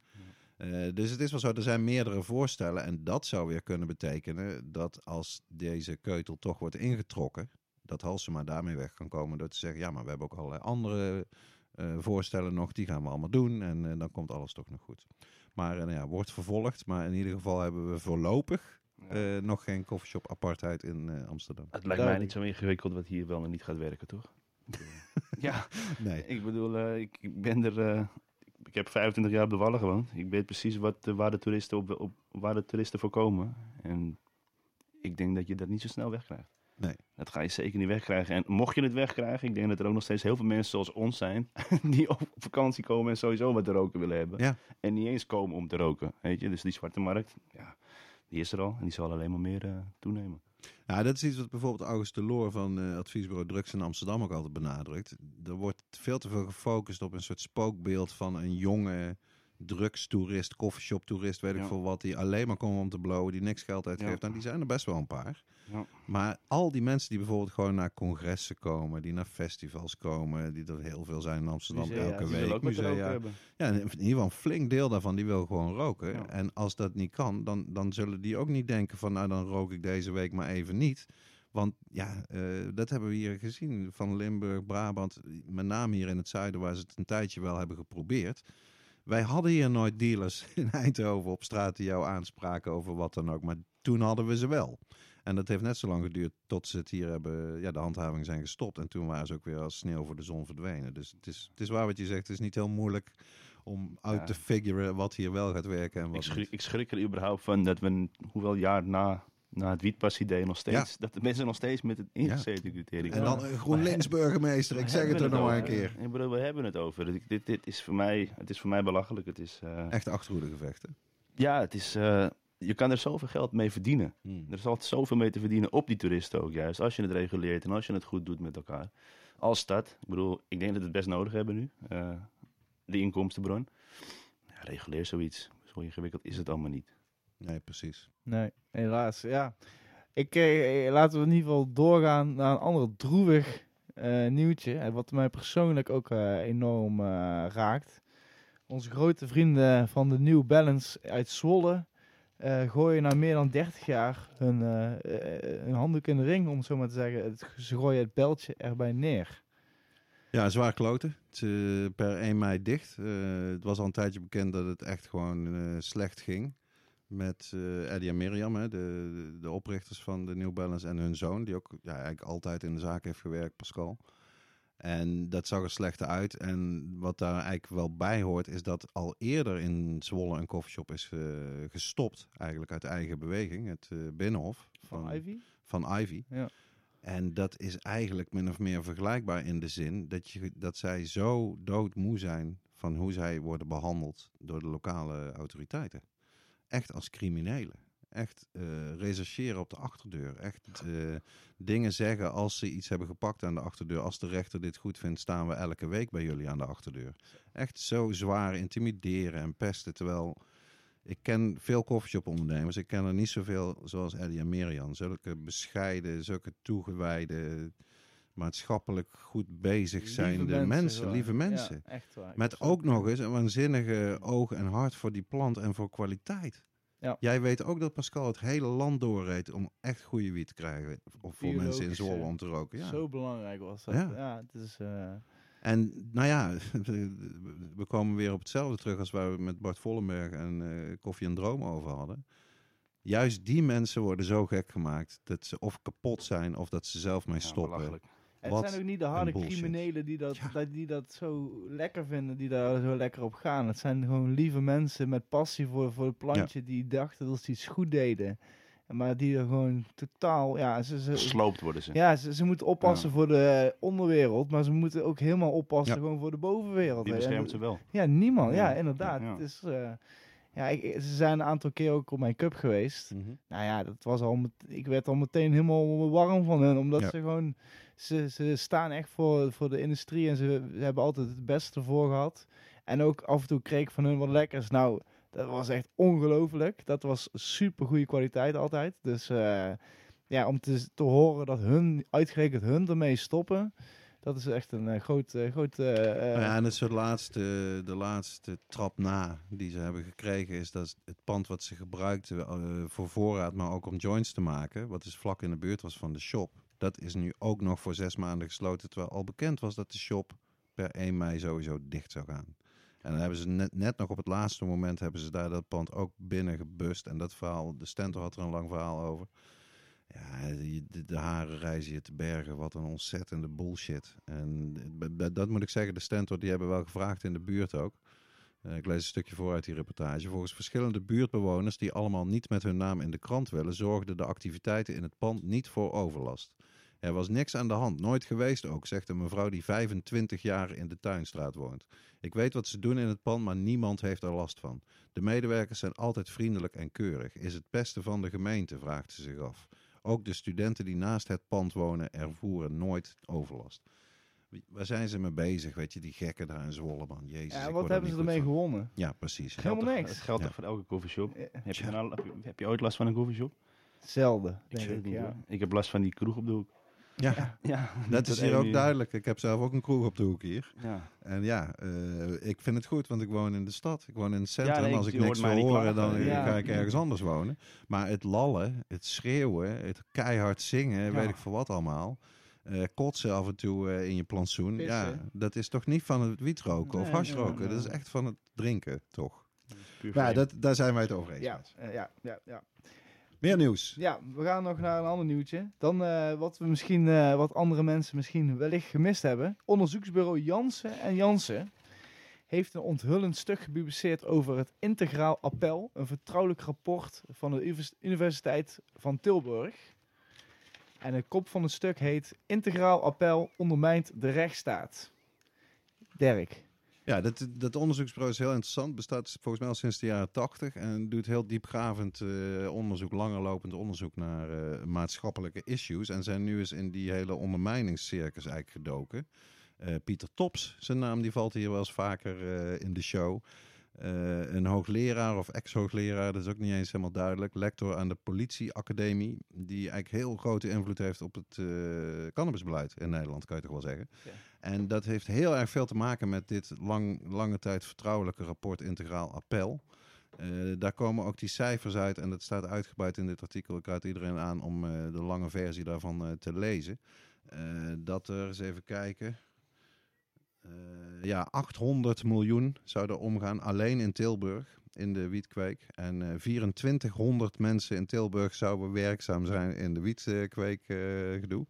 Eh, dus het is wel zo, er zijn meerdere voorstellen. En dat zou weer kunnen betekenen dat als deze keutel toch wordt ingetrokken, dat Halsema daarmee weg kan komen door te zeggen, ja, maar we hebben ook allerlei andere eh, voorstellen nog, die gaan we allemaal doen. En eh, dan komt alles toch nog goed. Maar eh, nou ja, wordt vervolgd. Maar in ieder geval hebben we voorlopig ja. eh, nog geen koffieshop apartheid in eh, Amsterdam. het lijkt mij niet zo ingewikkeld wat hier wel en niet gaat werken, toch? Ja, Nee. ik bedoel, eh, ik, ik ben er... ik heb 25 jaar op de Wallen gewoond. Ik weet precies wat, eh, waar, de toeristen op, op, waar de toeristen voor komen. En ik denk dat je dat niet zo snel wegkrijgt. Nee. Dat ga je zeker niet wegkrijgen. En mocht je het wegkrijgen, ik denk dat er ook nog steeds heel veel mensen zoals ons zijn, die op vakantie komen en sowieso wat te roken willen hebben. Ja. En niet eens komen om te roken. Weet je? Dus die zwarte markt, ja, die is er al en die zal alleen maar meer eh, toenemen. Ja, dat is iets wat bijvoorbeeld August de Loor van eh, adviesbureau Drugs in Amsterdam ook altijd benadrukt. Er wordt veel te veel gefocust op een soort spookbeeld van een jonge drugstoerist, coffeeshop-toerist, weet ik Ja. veel wat, die alleen maar komen om te blowen, die niks geld uitgeeft. Ja. Nou, die zijn er best wel een paar. Ja. Maar al die mensen die bijvoorbeeld gewoon naar congressen komen, die naar festivals komen, die er heel veel zijn in Amsterdam Musea, elke week, musea. hebben. Ja, in ieder geval een flink deel daarvan, die wil gewoon roken. En als dat niet kan, dan, dan zullen die ook niet denken van, nou dan rook ik deze week maar even niet. Want ja, eh, dat hebben we hier gezien van Limburg, Brabant, met name hier in het zuiden, waar ze het een tijdje wel hebben geprobeerd. Wij hadden hier nooit dealers in Eindhoven op straat die jou aanspraken over wat dan ook, maar toen hadden we ze wel. En dat heeft net zo lang geduurd tot ze het hier hebben, ja, de handhaving zijn gestopt. En toen waren ze ook weer als sneeuw voor de zon verdwenen. Dus het is, het is waar wat je zegt, het is niet heel moeilijk om uit Ja. te figuren wat hier wel gaat werken en Ik wat schrik, niet. ik schrik er überhaupt van dat we, hoeveel jaar na, na het wietpasidee nog steeds, dat de mensen nog steeds met het ingezeten criterium. En dan een GroenLinks burgemeester, ik zeg het er nog maar een keer. Ik bedoel, we hebben het over. Dit, dit, dit is voor mij, het is voor mij belachelijk. Het is, eh, Echt achterhoedegevechten. ja, het is, eh, je kan er zoveel geld mee verdienen. Er is altijd zoveel mee te verdienen op die toeristen ook juist. Als je het reguleert en als je het goed doet met elkaar. Als stad. Ik bedoel, ik denk dat we het best nodig hebben nu. eh, de inkomstenbron. Ja, reguleer zoiets. Zo ingewikkeld is het allemaal niet. Nee, precies. Nee, helaas. Ja. Ik, eh, laten we in ieder geval doorgaan naar een ander droevig eh, nieuwtje. En wat mij persoonlijk ook eh, enorm eh, raakt. Onze grote vrienden van de New Balance uit Zwolle eh, gooien na meer dan 30 jaar hun, eh, eh, hun handdoek in de ring, om het zo maar te zeggen. Het, ze gooien het beltje erbij neer. Ja, zwaar kloten. Het is eh, per 1 mei dicht. Eh, het was al een tijdje bekend dat het echt gewoon eh, slecht ging. Met eh Eddie en Miriam, hè, de, de, oprichters van de New Balance en hun zoon. Die ook ja, eigenlijk altijd in de zaak heeft gewerkt, Pascal. En dat zag er slecht uit. En wat daar eigenlijk wel bij hoort, is dat al eerder in Zwolle een koffieshop is eh, gestopt. Eigenlijk uit eigen beweging. Het eh, Binnenhof Van Ivy? van Ivy. Ja. En dat is eigenlijk min of meer vergelijkbaar in de zin dat, je, dat zij zo doodmoe zijn van hoe zij worden behandeld door de lokale autoriteiten. Echt als criminelen. Echt eh, rechercheren op de achterdeur. Echt eh, dingen zeggen als ze iets hebben gepakt aan de achterdeur. Als de rechter dit goed vindt, staan we elke week bij jullie aan de achterdeur. Echt zo zwaar intimideren en pesten. Terwijl ik ken veel koffieshop-ondernemers. Ik ken er niet zoveel zoals Eddie en Miriam. Zulke bescheiden, zulke toegewijde, maatschappelijk goed bezig zijnde mensen, gewoon. lieve mensen. Ja, echt waar. Met ook nog eens een waanzinnige oog en hart voor die plant en voor kwaliteit. Ja. Jij weet ook dat Pascal het hele land doorreed om echt goede wiet te krijgen. Of voor mensen in. Zwolle om te roken. Ja. Zo belangrijk was dat. Ja. Ja, het is... eh, En nou ja, we komen weer op hetzelfde terug als waar we met Bart Vollenberg en eh, Koffie en Droom over hadden. Juist die mensen worden zo gek gemaakt dat ze of kapot zijn of dat ze zelf mee Ja, stoppen. Het zijn ook niet de harde criminelen die dat, Ja. die dat zo lekker vinden, die daar zo lekker op gaan. Het zijn gewoon lieve mensen met passie voor, voor het plantje die dachten dat ze iets goed deden. Maar die er gewoon totaal, ja, ze, ze, Gesloopt worden ze. ja, ze, ze moeten oppassen voor de onderwereld, maar ze moeten ook helemaal oppassen gewoon voor de bovenwereld. Die beschermt ze wel. Ja, niemand. Ja, inderdaad. Ja. Het is, eh, ja, ik, ze zijn een aantal keer ook op mijn cup geweest. Mhm. Nou ja, dat was al met, ik werd al meteen helemaal warm van hen. Omdat ze gewoon, ze, staan echt voor, voor de industrie en ze, hebben altijd het beste ervoor gehad. En ook af en toe kreeg ik van hun wat lekkers. Nou, dat was echt ongelooflijk. Dat was super goede kwaliteit altijd. Dus eh, ja, om te, te horen dat hun, uitgerekend hun ermee stoppen. Dat is echt een eh, groot, eh, groot ja, en het laatste, de laatste trap na die ze hebben gekregen, is dat het pand wat ze gebruikten voor voorraad, maar ook om joints te maken, wat dus vlak in de buurt was van de shop, dat is nu ook nog voor zes maanden gesloten, terwijl al bekend was dat de shop per 1 mei sowieso dicht zou gaan. En dan hebben ze net, net nog op het laatste moment hebben ze daar dat pand ook binnen gebust. En dat verhaal, de Stentor had er een lang verhaal over. Ja, de, de haren reizen je te bergen. Wat een ontzettende bullshit. En dat moet ik zeggen, de Stentor die hebben wel gevraagd in de buurt ook. Eh, ik lees een stukje voor uit die reportage. Volgens verschillende buurtbewoners die allemaal niet met hun naam in de krant willen, zorgden de activiteiten in het pand niet voor overlast. Er was niks aan de hand, nooit geweest ook, zegt een mevrouw die 25 jaar in de Tuinstraat woont. Ik weet wat ze doen in het pand, maar niemand heeft er last van. De medewerkers zijn altijd vriendelijk en keurig. Is het beste van de gemeente, vraagt ze zich af. Ook de studenten die naast het pand wonen ervoeren nooit overlast. Waar zijn ze mee bezig, weet je, die gekken daar in Zwolle, man. Jezus, ja, ik wat word er hebben ze ermee van. gewonnen? Ja, precies. Helemaal toch- niks. Het geldt Ja. toch voor elke koffieshop? Ja, Heb je, heb, je, heb je ooit last van een koffieshop? Zelden, denk ik. ja. hoor. Ik heb last van die kroeg op de hoek. Ja, Ja, dat is hier ook duidelijk. Ik heb zelf ook een kroeg op de hoek hier. Ja. En ja, eh, ik vind het goed, want ik woon in de stad. Ik woon in het centrum. nee, Als ik niks wil horen, dan eh, Ja. ga ik ergens anders wonen. Maar het lallen, het schreeuwen, het keihard zingen, Ja. weet ik voor wat allemaal. eh, kotsen af en toe in je plantsoen. Ja, dat is toch niet van het wietroken of Nee, hashroken. nee, nee. Dat is echt van het drinken, toch? Ja, dat, daar zijn wij het over eens. Ja, ja, ja, ja. Meer nieuws. ja, we gaan nog naar een ander nieuwtje. Dan eh, wat we misschien, eh, wat andere mensen misschien wellicht gemist hebben. Onderzoeksbureau Jansen en Jansen heeft een onthullend stuk gepubliceerd over het Integraal Appel. Een vertrouwelijk rapport van de Univers- Universiteit van Tilburg. En de kop van het stuk heet Integraal Appel ondermijnt de rechtsstaat. Dirk. Ja, dat, dat onderzoeksbureau is heel interessant. Bestaat volgens mij al sinds de jaren tachtig. En doet heel diepgravend eh, onderzoek, langerlopend onderzoek naar eh, maatschappelijke issues. En zijn nu eens in die hele ondermijningscircus eigenlijk gedoken. Eh, Pieter Tops, zijn naam, die valt hier wel eens vaker in de show. Een hoogleraar of ex-hoogleraar, dat is ook niet eens helemaal duidelijk. Lector aan de politieacademie, die eigenlijk heel grote invloed heeft op het cannabisbeleid in Nederland, kan je toch wel zeggen. Ja. En dat heeft heel erg veel te maken met dit lang, lange tijd vertrouwelijke rapport Integraal Appel. Eh, daar komen ook die cijfers uit en dat staat uitgebreid in dit artikel. Ik raad iedereen aan om eh, de lange versie daarvan eh, te lezen. Dat er, eens even kijken, ja, 800 miljoen zou er omgaan alleen in Tilburg in de wietkweek. En eh 2400 mensen in Tilburg zouden werkzaam zijn in de wietkweek eh, gedoe.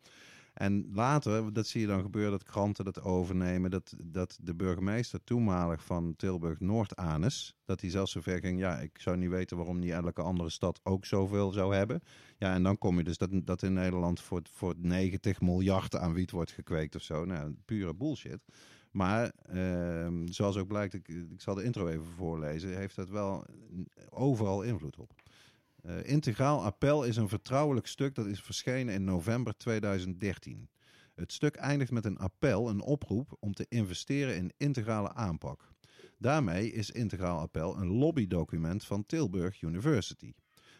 En later, dat zie je dan gebeuren, dat kranten dat overnemen. Dat, dat de burgemeester toenmalig van Tilburg, Noord-Anus, dat hij zelfs zover ging, ja, ik zou niet weten waarom niet elke andere stad ook zoveel zou hebben. Ja, en dan kom je dus dat, dat in Nederland voor, voor 90 miljard aan wiet wordt gekweekt of zo. Nou, pure bullshit. Maar ehm, zoals ook blijkt, ik, ik zal de intro even voorlezen, heeft dat wel overal invloed op. Eh, Integraal Appel is een vertrouwelijk stuk dat is verschenen in november 2013. Het stuk eindigt met een appel, een oproep om te investeren in integrale aanpak. Daarmee is Integraal Appel een lobbydocument van Tilburg University.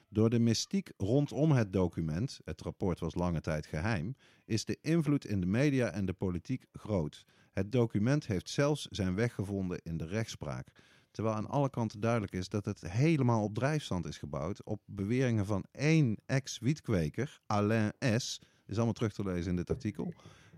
Door de mystiek rondom het document, het rapport was lange tijd geheim, is de invloed in de media en de politiek groot. Het document heeft zelfs zijn weg gevonden in de rechtspraak. Terwijl aan alle kanten duidelijk is dat het helemaal op drijfstand is gebouwd. Op beweringen van één ex-wietkweker, Alain S. Is allemaal terug te lezen in dit artikel.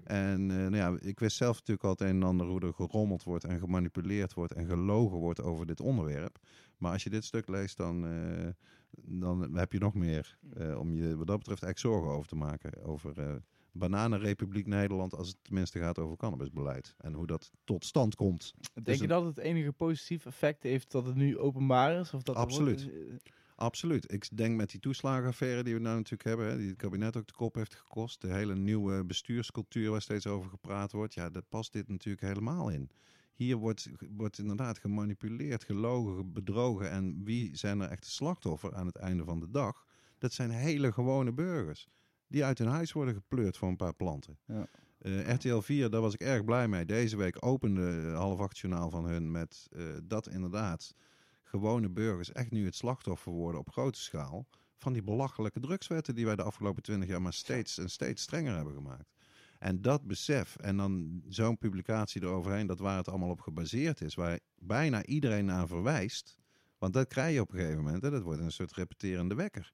En eh, nou ja, ik wist zelf natuurlijk al het een en ander hoe er gerommeld wordt en gemanipuleerd wordt en gelogen wordt over dit onderwerp. Maar als je dit stuk leest, dan, eh, dan heb je nog meer eh, om je wat dat betreft echt zorgen over te maken. Over Bananenrepubliek Nederland als het tenminste gaat over cannabisbeleid. En hoe dat tot stand komt. Denk Dus je dat het enige positief effect heeft dat het nu openbaar is? Of dat Absoluut. wordt- Absoluut. Ik denk met die toeslagenaffaire die we nou natuurlijk hebben, hè, die het kabinet ook de kop heeft gekost, de hele nieuwe bestuurscultuur waar steeds over gepraat wordt, ja, daar past dit natuurlijk helemaal in. Hier wordt, wordt inderdaad gemanipuleerd, gelogen, bedrogen. En wie zijn er echt de slachtoffer aan het einde van de dag? Dat zijn hele gewone burgers. Die uit hun huis worden gepleurd voor een paar planten. Ja. Eh, RTL 4, daar was ik erg blij mee. Deze week opende half acht journaal van hun met eh, dat inderdaad gewone burgers echt nu het slachtoffer worden op grote schaal van die belachelijke drugswetten die wij de afgelopen twintig jaar maar steeds en steeds strenger hebben gemaakt. En dat besef en dan zo'n publicatie eroverheen, dat waar het allemaal op gebaseerd is, waar bijna iedereen naar verwijst, want dat krijg je op een gegeven moment, hè, dat wordt een soort repeterende wekker.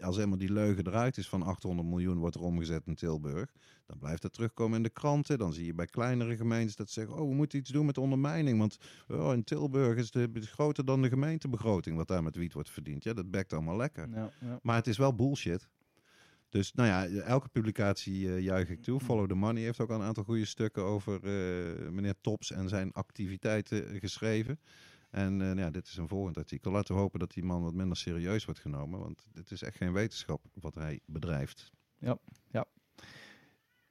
Als helemaal die leugen eruit is van 800 miljoen wordt er omgezet in Tilburg, dan blijft dat terugkomen in de kranten. Dan zie je bij kleinere gemeentes dat ze zeggen, oh we moeten iets doen met ondermijning, want oh, in Tilburg is is groter dan de gemeentebegroting wat daar met wiet wordt verdiend. Ja, dat bekt allemaal lekker. Ja, ja. Maar het is wel bullshit. Dus nou ja, elke publicatie eh, juich ik toe. Follow the Money heeft ook al een aantal goede stukken over eh, meneer Tops en zijn activiteiten eh, geschreven. En eh, ja, dit is een volgend artikel. Laten we hopen dat die man wat minder serieus wordt genomen. Want dit is echt geen wetenschap wat hij bedrijft.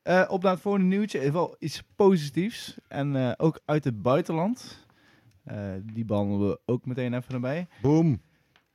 Eh, op naar het volgende nieuwtje. Even Wel iets positiefs. En eh, ook uit het buitenland. Die behandelen we ook meteen even erbij. Boom!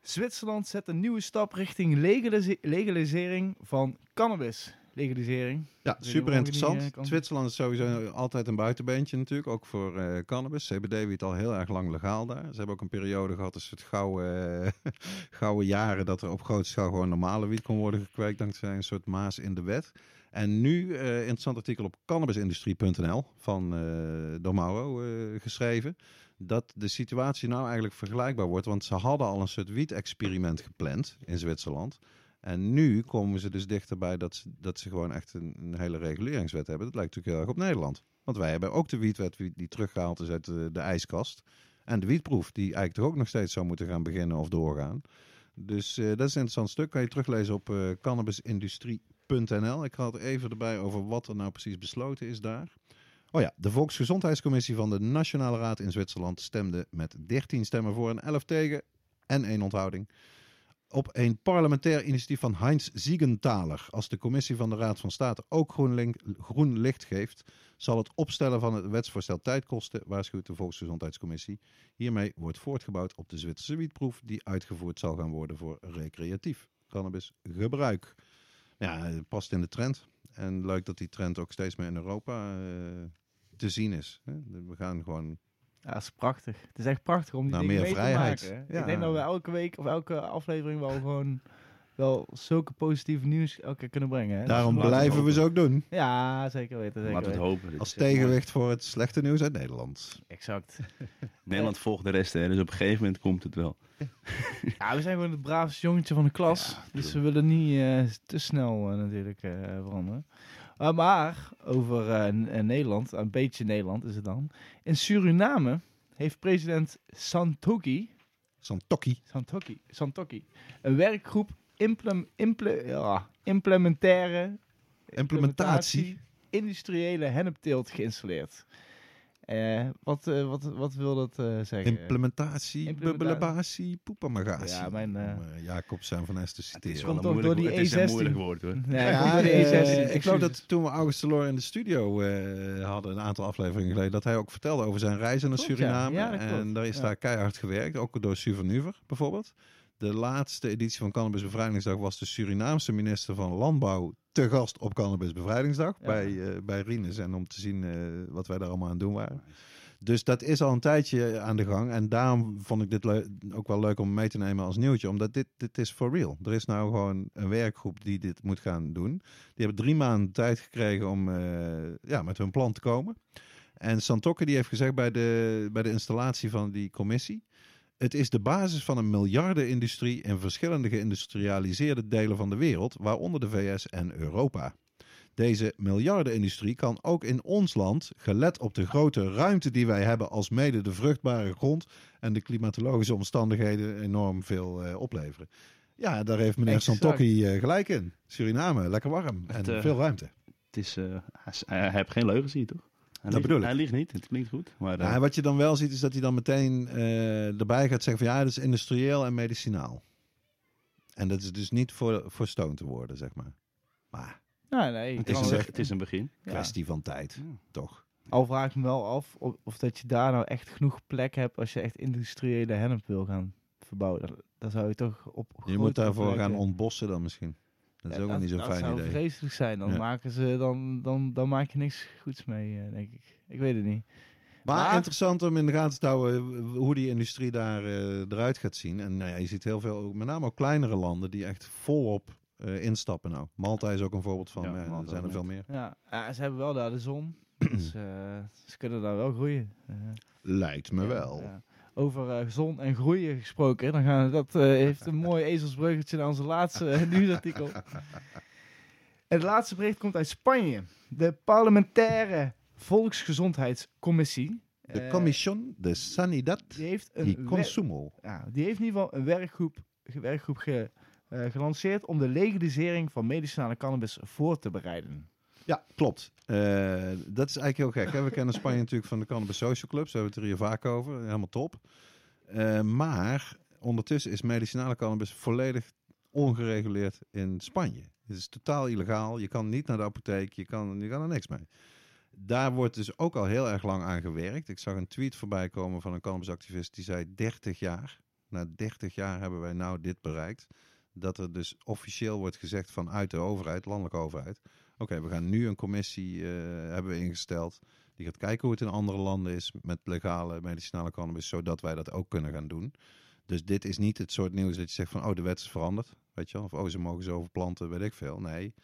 Zwitserland zet een nieuwe stap richting legalise- legalisering van cannabis. Legalisering. Ja, super interessant. eh, Zwitserland is sowieso altijd een buitenbeentje natuurlijk, ook voor eh, cannabis. CBD wiet al heel erg lang legaal daar. Ze hebben ook een periode gehad, een soort gouden, eh, gouden jaren, dat er op grote schaal gewoon normale wiet kon worden gekweekt, dankzij een soort maas in de wet. En nu, eh interessant artikel op cannabisindustrie.nl van eh, geschreven, dat de situatie nou eigenlijk vergelijkbaar wordt, want ze hadden al een soort wiet-experiment gepland in Zwitserland. En nu komen ze dus dichterbij dat ze, dat ze gewoon echt een, hele reguleringswet hebben. Dat lijkt natuurlijk heel erg op Nederland. Want wij hebben ook de wietwet die teruggehaald is uit de, de ijskast. En de wietproef, die eigenlijk toch ook nog steeds zou moeten gaan beginnen of doorgaan. Dus eh, dat is een interessant stuk. Kan je teruglezen op eh cannabisindustrie.nl. Ik had er even erbij over wat er nou precies besloten is daar. Oh ja, de Volksgezondheidscommissie van de Nationale Raad in Zwitserland stemde met 13 stemmen voor en 11 tegen en één onthouding op een parlementair initiatief van Heinz Siegenthaler. Als de commissie van de Raad van State ook groen, licht geeft, zal het opstellen van het wetsvoorstel tijd kosten, waarschuwt de Volksgezondheidscommissie. Hiermee wordt voortgebouwd op de Zwitserse wietproef die uitgevoerd zal gaan worden voor recreatief cannabisgebruik. Ja, het past in de trend. En leuk dat die trend ook steeds meer in Europa eh, te zien is. We gaan gewoon Ja, dat is prachtig. Het is echt prachtig om die Nou, dingen meer mee vrijheid. te maken. Ja. Ik denk dat we elke week of elke aflevering wel gewoon wel zulke positieve nieuws elke keer kunnen brengen. Hè? Daarom Dus blijven we ze ook doen. Ja, zeker weten. Zeker Laten we het hopen. Als tegenwicht voor het slechte nieuws uit Nederland. Exact. Nederland volgt de rest, hè, dus op een gegeven moment komt het wel. Ja, we zijn gewoon het braafste jongetje van de klas. Ja, dus we willen niet eh, te snel eh, natuurlijk eh, veranderen. Uh, maar over eh, eh, Nederland, een beetje Nederland is het dan. In Suriname heeft president Santoki, Santokki. Santoki, Santoki een werkgroep implem, imple, ja, implementaire Implementatie. industriële hennepteelt geïnstalleerd. Eh, wat, eh, wat, wat wil dat eh, zeggen? Implementatie, Implementatie. bubbelebatie, poepamagatie. Ja, mijn, Om Jacob zijn van Es te Het citeren. wel komt toch door die het is een E16. moeilijk woord hoor. Nee, Ja, E16. ik geloof dat toen we August Delors in de studio eh, hadden, een aantal afleveringen geleden, dat hij ook vertelde over zijn reizen naar ja. Suriname. Ja, en daar is Ja. daar keihard gewerkt, ook door Suvernuver bijvoorbeeld. De laatste editie van Cannabis Bevrijdingsdag was de Surinaamse minister van Landbouw te gast op Cannabis Bevrijdingsdag Ja. bij, eh bij Rinus. En om te zien eh, wat wij daar allemaal aan doen waren. Dus dat is al een tijdje aan de gang. En daarom vond ik dit ook wel leuk om mee te nemen als nieuwtje. Omdat dit, dit is for real. Er is nou gewoon een werkgroep die dit moet gaan doen. Die hebben drie maanden tijd gekregen om eh, ja, met hun plan te komen. En Santokke die heeft gezegd bij de, bij de installatie van die commissie... Het is de basis van een miljardenindustrie in verschillende geïndustrialiseerde delen van de wereld, waaronder de VS en Europa. Deze miljardenindustrie kan ook in ons land, gelet op de grote ruimte die wij hebben als mede de vruchtbare grond en de klimatologische omstandigheden, enorm veel eh, opleveren. Ja, daar heeft meneer. Santokki eh, gelijk in. Suriname, lekker warm en Het, eh, veel ruimte. Het is, hij heeft geen leugens hier, toch? Hij Dat ik. Hij liegt niet, het klinkt goed. Maar, eh, Ja, wat je dan wel ziet is dat hij dan meteen eh, erbij gaat zeggen van ja, dat is industrieel en medicinaal. En dat is dus niet voor, voor stoon te worden, zeg maar. Maar Ja, nee. het, is een, wel- het is een begin. ja. kwestie van tijd, Ja. toch? Al vraag ik me wel af of, of dat je daar nou echt genoeg plek hebt als je echt industriële hennep wil gaan verbouwen. Dan, zou je toch op Je moet daarvoor gaan ontbossen dan misschien. Dat is Ja, ook niet zo'n dat fijn zou idee. vreselijk zijn. Dan Ja. maken ze dan, dan, dan maak je niks goeds mee, eh, denk ik. Ik weet het niet. Maar, Maar- interessant om in de gaten te houden hoe die industrie daar eh, eruit gaat zien. En nou ja, je ziet heel veel, ook- met name ook kleinere landen, die echt volop eh, instappen nou. Malta is ook een voorbeeld van, Ja, maar er zijn er veel meer. Ja, ja, ze hebben wel daar de zon. dus eh, ze kunnen daar wel groeien. Eh, Lijkt me ja, wel. Over eh, zon en groeien gesproken. Dan gaan we, dat eh, heeft een mooi ezelsbruggetje naar onze laatste eh, nieuwsartikel. Het laatste bericht komt uit Spanje. De parlementaire volksgezondheidscommissie. De Commission de Sanidad die heeft een Consumo. ja, die heeft in ieder geval een werkgroep, werkgroep ge- gelanceerd om de legalisering van medicinale cannabis voor te bereiden. Ja, klopt. Eh, dat is eigenlijk heel gek. Hè? We kennen Spanje natuurlijk van de Cannabis Social Clubs. Daar hebben het er hier vaak over. Helemaal top. Eh, maar ondertussen is medicinale cannabis volledig ongereguleerd in Spanje. Het is totaal illegaal. Je kan niet naar de apotheek. Je kan, je kan er niks mee. Daar wordt dus ook al heel erg lang aan gewerkt. Ik zag een tweet voorbij komen van een cannabisactivist die zei 30 jaar. Na 30 jaar hebben wij nou dit bereikt. Dat er dus officieel wordt gezegd vanuit de overheid, landelijke overheid. Oké, we gaan nu een commissie eh, hebben ingesteld. Die gaat kijken hoe het in andere landen is met legale medicinale cannabis, zodat wij dat ook kunnen gaan doen. Dus dit is niet het soort nieuws dat je zegt van, oh, de wet is veranderd. Weet je? Of, oh, ze mogen zoveel planten, weet ik veel. Nee.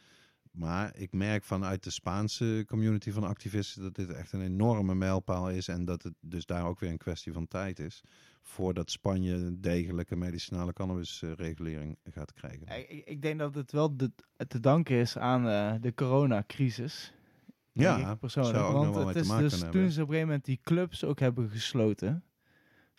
Maar ik merk vanuit de Spaanse community van activisten dat dit echt een enorme mijlpaal is. En dat het dus daar ook weer een kwestie van tijd is. Voordat Spanje degelijke medicinale cannabisregulering gaat krijgen. Ik, ik- denk dat het wel de, te danken is aan eh, de coronacrisis. Ja, persoonlijk. Want het is dus toen hebben. ze op een gegeven moment die clubs ook hebben gesloten.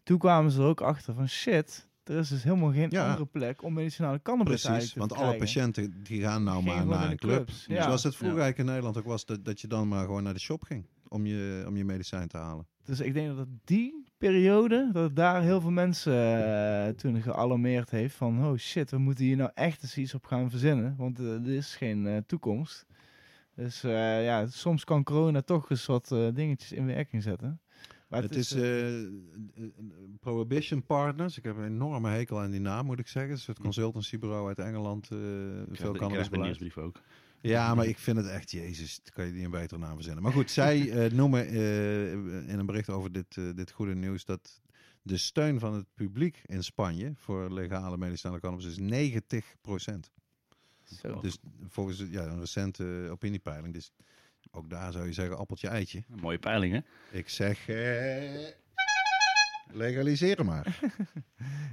Toen kwamen ze er ook achter van shit, er is dus helemaal geen Ja. andere plek om medicinale cannabis Precies, te want alle patiënten die gaan nou maar naar een club. clubs, ja. Zoals het vroeger Ja. eigenlijk in Nederland ook was, dat, dat je dan maar gewoon naar de shop ging om je, om je medicijn te halen. Dus ik denk dat die periode, dat het daar heel veel mensen eh, toen gealarmeerd heeft van oh shit, we moeten hier nou echt eens iets op gaan verzinnen, want eh, er is geen eh, toekomst. Dus ja, soms kan corona toch eens wat dingetjes in werking zetten. Maar het is eh, eh, Prohibition Partners. Ik heb een enorme hekel aan die naam, moet ik zeggen. Het is het consultancybureau uit Engeland. eh Ik veel krijg de- ik krijg de cannabisbeleid. ook. Ja, maar ik vind het echt, jezus, dat kan je niet een betere naam verzinnen. Maar goed, zij eh, noemen eh, in een bericht over dit, eh, dit goede nieuws dat de steun van het publiek in Spanje voor legale medicinale cannabis is 90 zo. Dus volgens ja, een recente opiniepeiling. Dus ook daar zou je zeggen appeltje eitje. Een mooie peiling, hè? Ik zeg eh, legaliseren maar.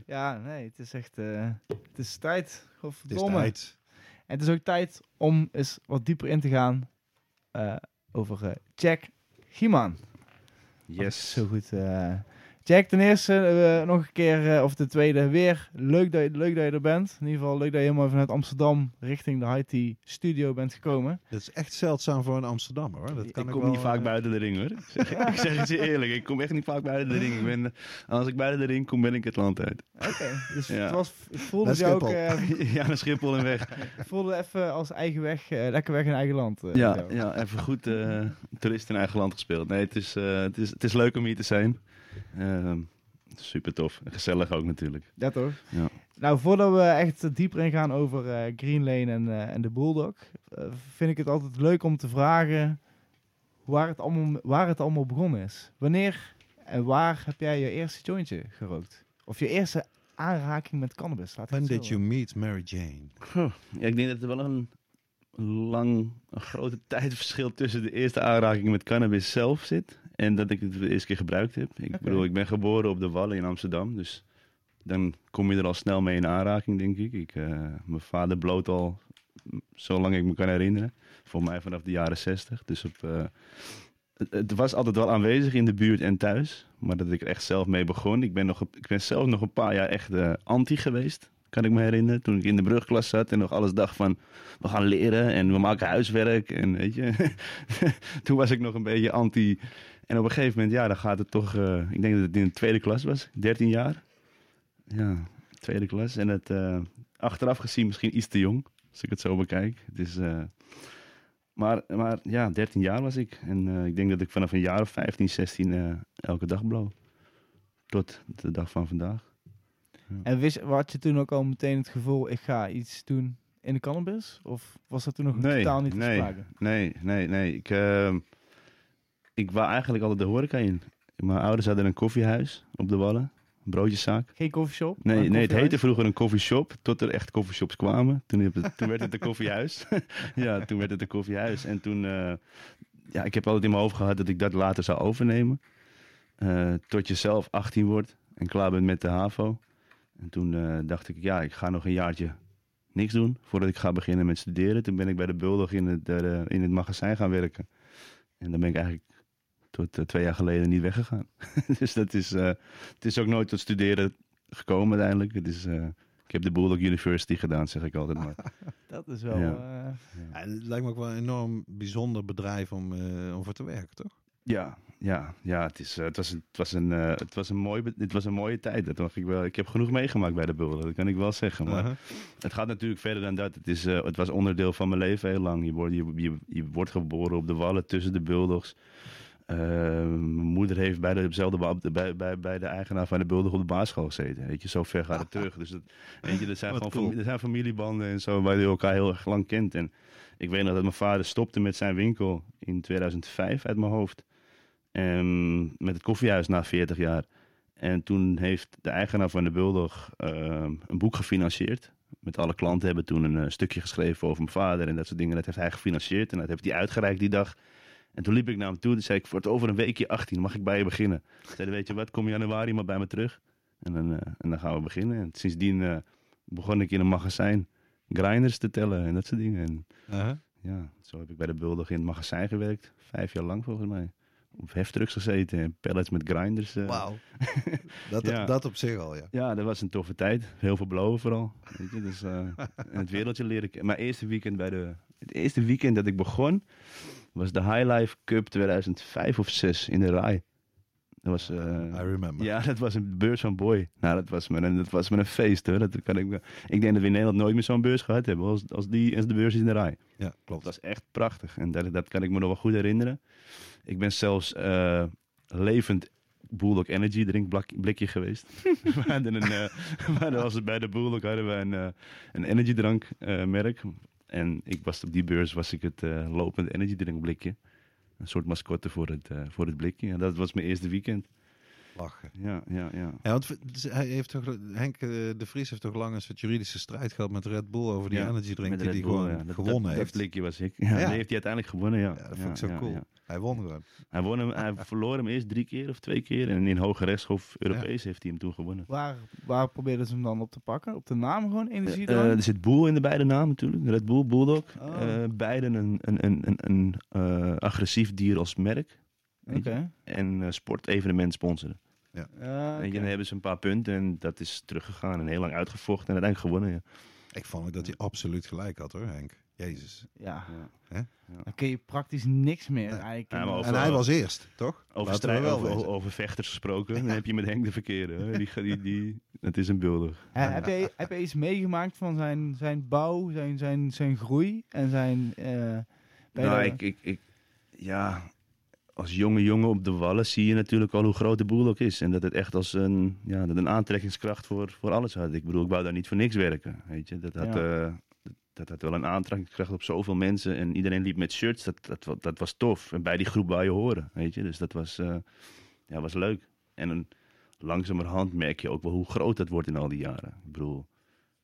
Ja, nee, het is echt, eh, het is tijd. Het is tijd. En het is ook tijd om eens wat dieper in te gaan eh, over eh, Jack Gieman. Yes. Zo goed. Jack, ten eerste eh, nog een keer, eh, of de tweede, weer leuk dat, je, leuk dat je er bent. In ieder geval leuk dat je helemaal vanuit Amsterdam richting de High studio bent gekomen. Dat is echt zeldzaam voor een Amsterdammer hoor. Dat ik kan kom wel, niet vaak eh, buiten de ring, hoor. Ik zeg, ik het je eerlijk, ik kom echt niet vaak buiten de ring. Ik ben, als ik buiten de ring kom, ben ik het land uit. Oké, dus Ja. het was, ik voelde je ook eh, ja, naar Schiphol en weg. ik voelde even als eigen weg, eh, lekker weg in eigen land. eh, Ja, ja, even goed eh toerist in eigen land gespeeld. Nee, het is, eh, het is, het is leuk om hier te zijn. Ehm super tof. Gezellig ook natuurlijk. Ja, toch? Ja. Nou, voordat we echt dieper ingaan over eh, Green Lane en, eh, en de Bulldog, eh, vind ik het altijd leuk om te vragen waar het, allemaal, waar het allemaal begonnen is. Wanneer en waar heb jij je eerste jointje gerookt? Of je eerste aanraking met cannabis? Laat When did you meet Mary Jane? Ja, ik denk dat er wel een lang, een grote tijdverschil tussen de eerste aanraking met cannabis zelf zit En dat ik het de eerste keer gebruikt heb. Ik bedoel, ik ben geboren op de Wallen in Amsterdam. Dus dan kom je er al snel mee in aanraking, denk ik. ik eh, mijn vader bloot al zolang ik me kan herinneren. Voor mij vanaf de jaren zestig. Dus op, het, het was altijd wel aanwezig in de buurt en thuis. Maar dat ik er echt zelf mee begon. Ik ben, nog, ik ben zelf nog een paar jaar echt eh, anti geweest. Kan ik me herinneren. Toen ik in de brugklas zat en nog alles dacht van... We gaan leren en we maken huiswerk. En weet je... Toen was ik nog een beetje anti. En op een gegeven moment, ja, dan gaat het toch... eh, ik denk dat het in de tweede klas was. 13 jaar. Ja, tweede klas. En het eh, achteraf gezien misschien iets te jong. Als ik het zo bekijk. Het is... eh, maar, maar ja, 13 jaar was ik. En ik denk dat ik vanaf een jaar of 15, 16 eh, elke dag blow. Tot de dag van vandaag. En wist, had je toen ook al meteen het gevoel, ik ga iets doen in de cannabis? Of was dat toen nog Nee, totaal niet te nee. sprake? Nee, nee, nee. Ik, ik wou eigenlijk altijd de horeca in. Mijn ouders hadden een koffiehuis op de Wallen. Een broodjeszaak. Geen koffieshop? Nee, nee, het heette vroeger een koffieshop, tot er echt koffieshops kwamen. Toen, het- toen werd het een koffiehuis. ja, toen werd het een koffiehuis. En toen, eh, ja, ik heb altijd in mijn hoofd gehad dat ik dat later zou overnemen. Eh, tot je zelf 18 wordt en klaar bent met de HAVO. En toen eh, dacht ik, ja, ik ga nog een jaartje niks doen voordat ik ga beginnen met studeren. Toen ben ik bij de Bulldog in het, in het magazijn gaan werken. En dan ben ik eigenlijk tot eh, twee jaar geleden niet weggegaan. dus dat is, eh, het is ook nooit tot studeren gekomen uiteindelijk. Het is, eh, ik heb de Bulldog University gedaan, zeg ik altijd maar. Dat is wel... Ja. eh, Ja, het lijkt me ook wel een enorm bijzonder bedrijf om, eh, om voor te werken, toch? Ja, ja, ja het, is, eh, het, was, een- het, was een, eh, het, was een mooi, be- het was een mooie tijd. Dat mag ik, wel, ik heb genoeg meegemaakt bij de Bulldog, dat kan ik wel zeggen. Maar Uh-huh. het gaat natuurlijk verder dan dat. Het, is, eh, het was onderdeel van mijn leven heel lang. Je wordt, je, je, je wordt geboren op de wallen tussen de Bulldogs. Eh, mijn moeder heeft bij, dezelfde, bij, bij, bij de eigenaar van de Bulldog op de basisschool gezeten. Weet je, zo ver gaat het terug. Dus dat, weet je, dat zijn gewoon cool. dat zijn familiebanden en zo, waar je elkaar heel erg lang kent. En ik weet nog dat mijn vader stopte met zijn winkel in 2005 uit mijn hoofd. En met het koffiehuis na 40 jaar. En toen heeft de eigenaar van de Bulldog eh, een boek gefinancierd. Met alle klanten hebben toen een eh, stukje geschreven over mijn vader en dat soort dingen. Dat heeft hij gefinancierd en dat heeft hij uitgereikt die dag. En toen liep ik naar hem toe en zei ik, voor het over een weekje 18, mag ik bij je beginnen? Hij zei, weet je wat, kom januari maar bij me terug. En dan, eh, en dan gaan we beginnen. En sindsdien eh, begon ik in een magazijn grinders te tellen en dat soort dingen. En ja, zo heb ik bij de Bulldog in het magazijn gewerkt. Vijf jaar lang volgens mij. Op heftrucks gezeten en pallets met grinders. eh. Wauw. dat, Ja. dat op zich al, ja. Ja, dat was een toffe tijd. Heel veel blowen vooral. Weet je, dus, het wereldje leren kennen. Mijn eerste weekend bij de... Het eerste weekend dat ik begon was de High Life Cup 2005 of 6 in de RAI. Dat was... eh, I remember. ja, dat was een beurs van Boy. Nou, dat was me een, dat was me een feest hoor. Dat kan ik, ik denk dat we in Nederland nooit meer zo'n beurs gehad hebben als, als, die, als de beurs is in de RAI. Ja, Dat klopt. was echt prachtig. En dat, dat kan ik me nog wel goed herinneren. Ik ben zelfs eh, levend Bulldog Energy drinkblik- blikje geweest. we hadden een, we hadden als bij de Bulldog hadden we een, eh, een energy drank merk. En ik was op die beurs was ik het eh, lopende energy drink blikje. Een soort mascotte voor het, eh, voor het blikje. En dat was mijn eerste weekend. Lachen. Ja, ja, ja. Ja, want hij heeft toch, Henk eh, de Vries heeft toch lang eens wat juridische strijd gehad met Red Bull over die Ja, energy drink die hij gewoon ja. Gewonnen dat, heeft. Dat blikje was ik. Ja, Ja. Die heeft hij uiteindelijk gewonnen, ja. ja, dat vond ik zo ja, cool. ja. Hij won gewoon. Hij, won hem, hij verloor hem eerst drie keer of twee keer. En in Hoge Rechtshof Europees heeft hij hem toen gewonnen. waar, waar probeerden ze hem dan op te pakken? Op de naam gewoon, Eh, energiedrank? er zit Boel in de beide namen natuurlijk. Red Bull, Bulldog. Oh. Eh, beiden een, een, een, een, een eh, agressief dier als merk. En eh, sportevenement sponsoren. Ja, En oké. dan hebben ze een paar punten en dat is teruggegaan en heel lang uitgevochten en uiteindelijk gewonnen. Ja. Ik vond ook dat hij absoluut gelijk had hoor, Henk. Jezus. Ja. Hè? Dan kun je praktisch niks meer Nee. eigenlijk. Ja, over- En hij was eerst, toch? Over, we strijd, wel over, vechters gesproken, dan heb je met Henk de verkeerde. hè. Die, die, die, dat is een beeldig. Heb, je, heb je iets meegemaakt van zijn, zijn bouw, zijn, zijn, zijn groei en zijn... eh, je Nou, ik, ik, ik, ja, als jonge jongen op de wallen zie je natuurlijk al hoe groot de boel ook is. En dat het echt als een, ja, dat een aantrekkingskracht voor, voor alles had. Ik bedoel, ik wou daar niet voor niks werken. Weet je? Dat, had, Ja. eh, dat, dat had wel een aantrekkingskracht op zoveel mensen. En iedereen liep met shirts. Dat, dat, dat was tof. En bij die groep wou je horen. Weet je? Dus dat was, eh, ja, was leuk. En een, langzamerhand merk je ook wel hoe groot dat wordt in al die jaren. Ik bedoel,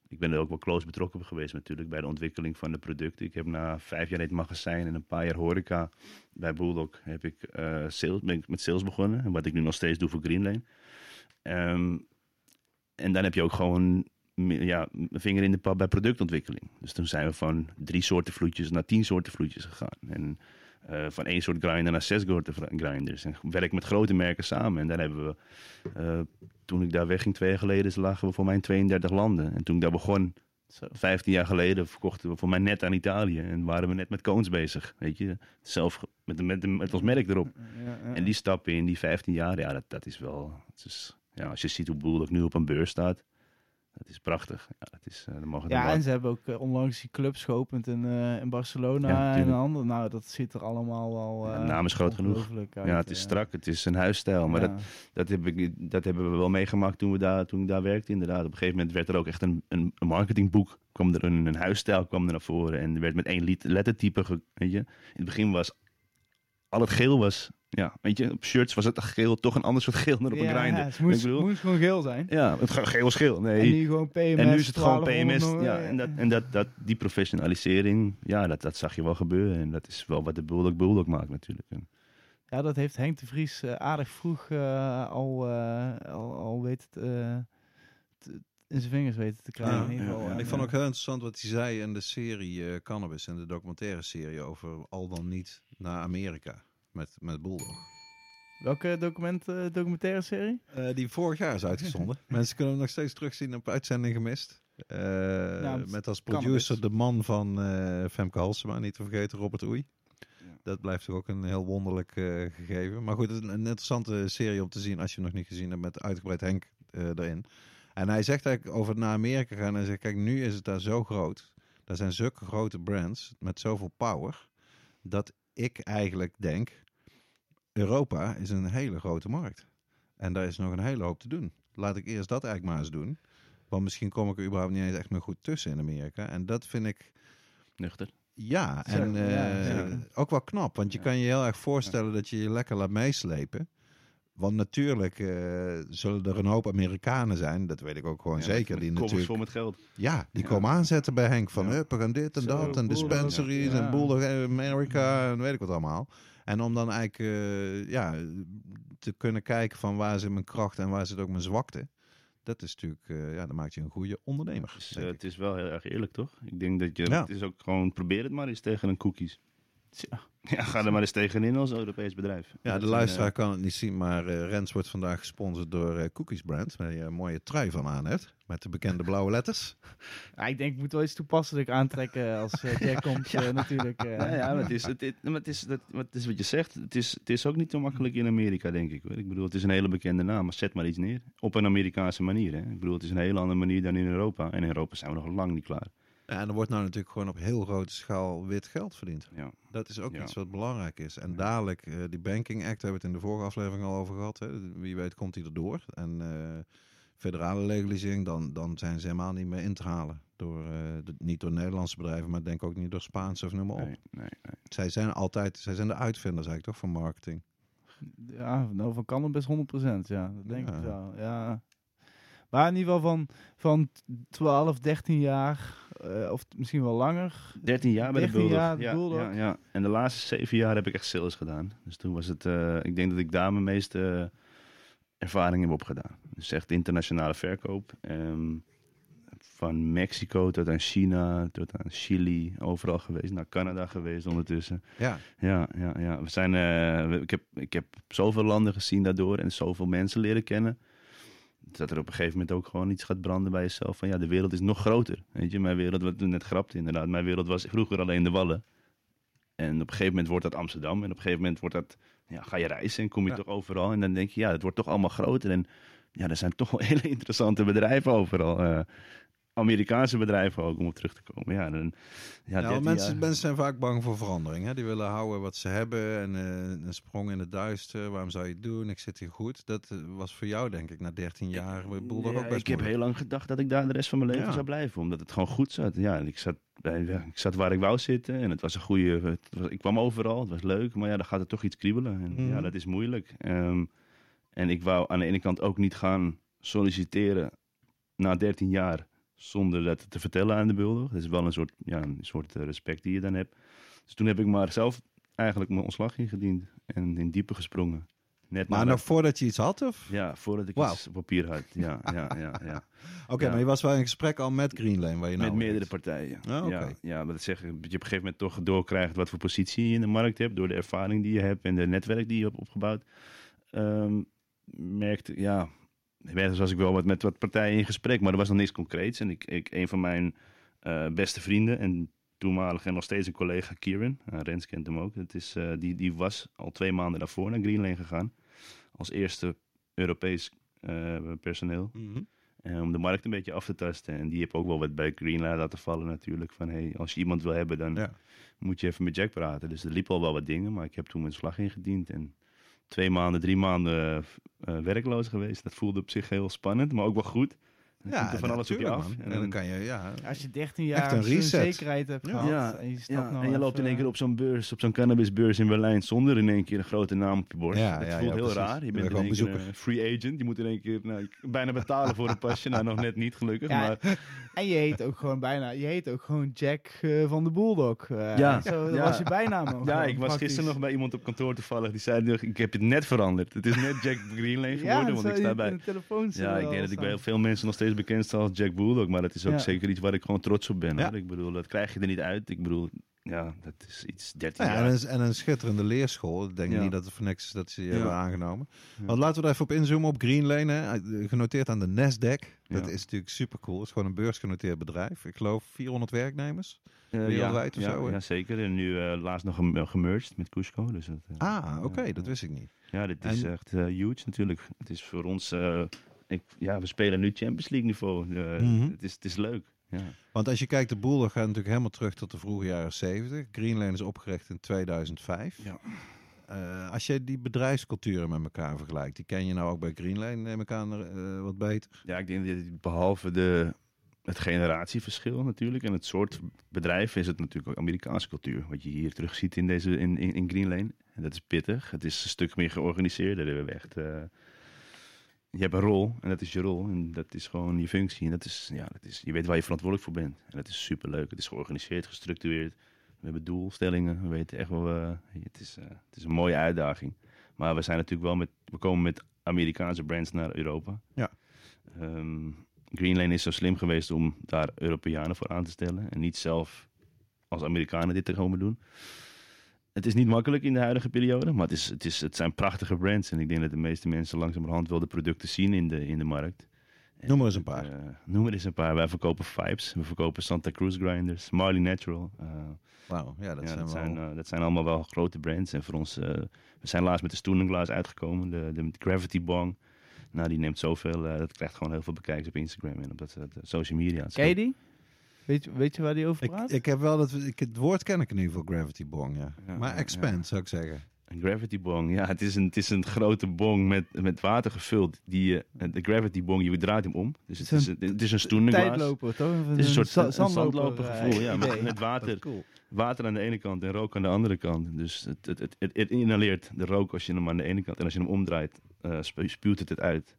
ik ben er ook wel close betrokken geweest natuurlijk bij de ontwikkeling van de producten. Ik heb na vijf jaar in het magazijn en een paar jaar horeca bij Bulldog heb ik, eh, sales, ben ik met sales begonnen. En wat ik nu nog steeds doe voor Greenlane. Ehm, en dan heb je ook gewoon ja, een vinger in de pap bij productontwikkeling. Dus toen zijn we van drie soorten vloedjes naar tien soorten vloedjes gegaan. En eh, van één soort grinder naar zes soorten grinders. En werk met grote merken samen. En daar hebben we, eh, toen ik daar wegging twee jaar geleden, lagen we voor mij in 32 landen. En toen ik daar begon, Zo. 15 jaar geleden, verkochten we voor mij net aan Italië. En waren we net met Coons bezig, weet je. Zelf met, met, met ons merk erop. Ja, ja. En die stappen in die 15 jaar, ja, dat, dat is wel... Het is, ja, als je ziet hoe Bulldog nu op een beurs staat, dat is prachtig. Ja, dat is, eh mogen Ja, en ze hebben ook eh, onlangs die clubs geopend in, eh, in Barcelona Ja, en ander. Nou, dat ziet er allemaal wel. Ja, de naam is groot genoeg. uit, ja, het is strak, het is een huisstijl. Maar dat, dat, heb ik, dat hebben we wel meegemaakt toen, we daar, toen ik daar werkte. Inderdaad, op een gegeven moment werd er ook echt een, een, een marketingboek. kwam er een, een huisstijl kwam er naar voren. En er werd met één lettertype. Ge, weet je. In het begin was al het geel was. Ja, weet je, op shirts was het geel toch een ander soort geel dan op een Ja, grinder. het moest, Ik bedoel- moest gewoon geel zijn. Ja, het ge- geel is geel. Nee. En nu gewoon PMS. En nu is het gewoon 1200 PMS. Ja, en dat, en dat, dat, die professionalisering, ja, dat, dat zag je wel gebeuren. En dat is wel wat de Bulldog Bulldog maakt natuurlijk. En, Ja, dat heeft Henk de Vries eh, aardig vroeg eh, al, eh, al, al eh, te- in zijn vingers weten te krijgen. Ja, in ieder geval. ja. Ik vond eh, ook heel interessant wat hij zei in de serie eh, Cannabis, en de documentaire serie over al dan niet naar Amerika met, met Bulldog. Welke document, eh, documentaire serie? Eh, die vorig jaar is uitgezonden. Mensen kunnen hem nog steeds terugzien op uitzending gemist. Eh, met als Cannabis. producer de man van eh, Femke Halsema, niet te vergeten, Robert Oei. Dat blijft toch ook een heel wonderlijk gegeven. Maar goed, het is een interessante serie om te zien als je hem nog niet gezien hebt met uitgebreid Henk eh, erin. En hij zegt eigenlijk over naar Amerika gaan. Hij zegt, kijk, nu is het daar zo groot. Daar zijn zulke grote brands met zoveel power. Dat ik eigenlijk denk, Europa is een hele grote markt. En daar is nog een hele hoop te doen. Laat ik eerst dat eigenlijk maar eens doen. Want misschien kom ik er überhaupt niet eens echt meer goed tussen in Amerika. En dat vind ik, nuchter. ja, en eh, ja, ook wel knap. Want je Ja. kan je heel erg voorstellen dat je je lekker laat meeslepen. Want natuurlijk eh, zullen er een hoop Amerikanen zijn. Dat weet ik ook gewoon Ja, zeker. Die koffers natuurlijk vol met geld. ja, die Ja. komen aanzetten bij Henk van Ja. we gaan dit en Zo, dat en dispensaries en Bulldog America en weet ik wat allemaal. En om dan eigenlijk eh, ja, te kunnen kijken van waar zit mijn kracht en waar zit ook mijn zwakte. Dat is natuurlijk, eh, ja, dan maakt je een goede ondernemer. Dus, het is wel heel erg eerlijk, toch? Ik denk dat je, het is ook gewoon, probeer het maar eens tegen een cookies. Tja. Ja, ga er maar eens tegenin als Europees bedrijf. ja, Dat de luisteraar eh, kan het niet zien, maar eh, Rens wordt vandaag gesponsord door eh, Cookies Brand. Waar je een mooie trui van aan hebt, met de bekende blauwe letters. Ja, ik denk, ik moet wel iets toepasselijk aantrekken als Jack komt natuurlijk. eh. Ja, ja, maar het is, het, het- maar het, is, dat, maar het is wat je zegt. Het is, het is ook niet zo makkelijk in Amerika, denk ik. Hoor. Ik bedoel, het is een hele bekende naam, maar zet maar iets neer. Op een Amerikaanse manier. Hè. Ik bedoel, het is een hele andere manier dan in Europa. En in Europa zijn we nog lang niet klaar. Ja, en er wordt nou natuurlijk gewoon op heel grote schaal wit geld verdiend. Ja. Dat is ook Ja. iets wat belangrijk is. En dadelijk, eh, die Banking Act hebben we het in de vorige aflevering al over gehad. Hè. Wie weet komt die erdoor. En eh, federale legalisering, dan, dan zijn ze helemaal niet meer in te halen. Door, eh, de- niet door Nederlandse bedrijven, maar denk ook niet door Spaanse of noem maar op. Nee, nee, nee. Zij zijn altijd, zij zijn de uitvinders eigenlijk toch van marketing. Ja, nou van cannabis 100%, ja. Dat denk Ja. ik wel, ja. Maar in ieder geval van, van 12, 13 jaar, eh, of misschien wel langer. 13 jaar bij de 13 Bulldog. jaar de ja, Bulldog. Ja, ja. En de laatste 7 jaar heb ik echt sales gedaan. Dus toen was het, eh, ik denk dat ik daar mijn meeste ervaring heb opgedaan. Dus echt internationale verkoop. Ehm, van Mexico tot aan China, tot aan Chili, overal geweest. Naar Canada geweest ondertussen. Ja, Ja, ja, ja. We zijn, eh, ik, heb, ik heb zoveel landen gezien daardoor en zoveel mensen leren kennen. Dat er op een gegeven moment ook gewoon iets gaat branden bij jezelf. Van ja, de wereld is nog groter. Weet je, mijn wereld, wat we net grapte inderdaad. Mijn wereld was vroeger alleen de Wallen. En op een gegeven moment wordt dat Amsterdam. En op een gegeven moment wordt dat, ja, ga je reizen en kom je Ja. toch overal. En dan denk je, ja, het wordt toch allemaal groter. En ja, er zijn toch wel hele interessante bedrijven overal. eh, Amerikaanse bedrijven ook, om op terug te komen. Ja, dan, ja, Ja, 13 mensen, jaar. mensen zijn vaak bang voor verandering. Hè? Die willen houden wat ze hebben en eh, een sprong in het duister. Waarom zou je het doen? Ik zit hier goed. Dat eh, was voor jou denk ik na 13 jaar Ja, ook best ik heb heel lang gedacht dat ik daar de rest van mijn leven Ja. zou blijven. Omdat het gewoon goed zat. Ja, ik zat, ik zat waar ik wou zitten. En het was een goede... Het was, ik kwam overal. Het was leuk. Maar ja, dan gaat het toch iets kriebelen. En Mhm. ja, dat is moeilijk. Ehm, en ik wou aan de ene kant ook niet gaan solliciteren na 13 jaar zonder dat te vertellen aan de bulldog. Dat is wel een soort, ja, een soort eh, respect die je dan hebt. Dus toen heb ik maar zelf eigenlijk mijn ontslag ingediend en in diepe gesprongen. Net Maar nog voordat je iets had, of? Ja, voordat ik iets op papier had. Ja, ja, ja, ja. Oké, Ja. maar je was wel in gesprek al met Green Lane, waar je nou Met meerdere partijen. Oké. ja, ja, dat zeg, dat je op een gegeven moment toch doorkrijgt wat voor positie je in de markt hebt. Door de ervaring die je hebt en de netwerk die je hebt opgebouwd. Ehm merkte, ja, ergens was ik wel wat met wat partijen in gesprek, maar er was nog niks concreets. En ik, ik een van mijn eh, beste vrienden en toenmalig en nog steeds een collega, Kieran, uh, Rens kent hem ook, dat is, eh, die, die was al twee maanden daarvoor naar Greenlane gegaan. Als eerste Europees eh, personeel. Mhm. Eh, om de markt een beetje af te tasten. En die heb ook wel wat bij Greenlight laten vallen natuurlijk. Van hey, als je iemand wil hebben, dan Ja. moet je even met Jack praten. Dus er liep al wel wat dingen, maar ik heb toen mijn slag ingediend. En twee maanden, drie maanden eh, werkloos geweest. Dat voelde op zich heel spannend, maar ook wel goed. Komt er van alles op je af. man. En dan kan je, ja... Als je 13 Echt jaar een zo'n reset. zekerheid hebt Ja. gehad Ja, en je stapt Ja, nou en je loopt in één keer op zo'n beurs, op zo'n cannabisbeurs in Berlijn, zonder in één keer een grote naam op je borst. Ja, dat ja, voelt ja, heel precies. raar. Je bent bent in één gewoon keer een free agent. Je moet in één keer nou, bijna betalen voor een pasje. Nou, nog net niet gelukkig, Ja, maar En je heet ook gewoon bijna, je heet ook gewoon Jack eh, van de Bulldog. Eh, Ja, Zo, dat ja. was je bijnaam ook Ja, ik was praktisch. gisteren nog bij iemand op kantoor toevallig. Die zei, ik heb het net veranderd. Het is net Jack Greenlane geworden, ja, want ik sta bij... Ja, ik denk dat ik bij heel veel mensen nog steeds bekend als Jack Bulldog. Maar dat is ook Ja. zeker iets waar ik gewoon trots op ben. Ja. Hoor. Ik bedoel, dat krijg je er niet uit. Ik bedoel, ja, dat is iets 13 Ja, en, jaar. een, en een schitterende leerschool. Ik denk Ja. niet dat het voor niks is dat ze hebben aangenomen. Want laten we er even op inzoomen op Green Lane. Hè. Genoteerd aan de Nasdaq. Dat is natuurlijk super cool. Het is gewoon een beursgenoteerd bedrijf. Ik geloof 400 werknemers. Eh, wereldwijd ja, of zo, hè? Ja, zeker. En nu eh, laatst nog gem- eh, gemerged met Cusco. Dus dat, eh, Ah, oké. dat wist ik niet. Ja, dit is En- echt eh, huge natuurlijk. Het is voor ons... ik, ja, we spelen nu Champions League niveau. Eh, Mhm. het, is, het is leuk. Ja. Want als je kijkt, de boel gaat natuurlijk helemaal terug tot de vroege jaren 70. Green Lane is opgericht in 2005. Ja. Eh, als je die bedrijfsculturen met elkaar vergelijkt, die ken je nou ook bij Green Lane, neem ik aan, eh, wat beter. Ja, ik denk dat behalve de, het generatieverschil natuurlijk en het soort bedrijf is het natuurlijk ook Amerikaanse cultuur. Wat je hier terug ziet in, deze, in, in, in Green Lane. En dat is pittig. Het is een stuk meer georganiseerd. Daar hebben we echt... eh, je hebt een rol en dat is je rol en dat is gewoon je functie. En dat is, ja, dat is, je weet waar je verantwoordelijk voor bent. En dat is superleuk. Het is georganiseerd, gestructureerd. We hebben doelstellingen. We weten echt wel... eh, het, is, eh, het is een mooie uitdaging. Maar we zijn natuurlijk wel met... We komen met Amerikaanse brands naar Europa. Ja. Ehm, Greenlane is zo slim geweest om daar Europeanen voor aan te stellen. En niet zelf als Amerikanen dit te komen doen. Het is niet makkelijk in de huidige periode, maar het, is, het, is, het zijn prachtige brands. En ik denk dat de meeste mensen langzamerhand wel de producten zien in de, in de markt. En Noem er eens een paar. eh, noem er eens een paar. Wij verkopen Vibes, we verkopen Santa Cruz Grinders, Marley Natural. eh, Wauw, ja, dat ja, zijn dat, wel... zijn, eh, dat zijn allemaal wel grote brands. En voor ons, eh, we zijn laatst met de Stoenenglaas uitgekomen, de, de Gravity Bong. Nou, die neemt zoveel, eh, dat krijgt gewoon heel veel bekijks op Instagram en op dat, dat, social media. Ken je die? Weet je, weet je waar die over ik, praat? ik heb wel dat, ik, het woord ken ik in ieder geval, Gravity Bong, ja. Ja, maar expand, ja. zou ik zeggen. Een gravity bong, ja, het is een, het is een grote bong met, met water gevuld. Die, je- de gravity bong, je draait hem om. Dus het Het is een, het is een. Tijdloper, toch? Het is een soort za- een zandloper gevoel, ja, met, water. cool. Water aan de ene kant en rook aan de andere kant. Dus het, het, het, het, het inhaleert de rook als je hem aan de ene kant en als je hem omdraait, eh, spu- spuwt het het uit.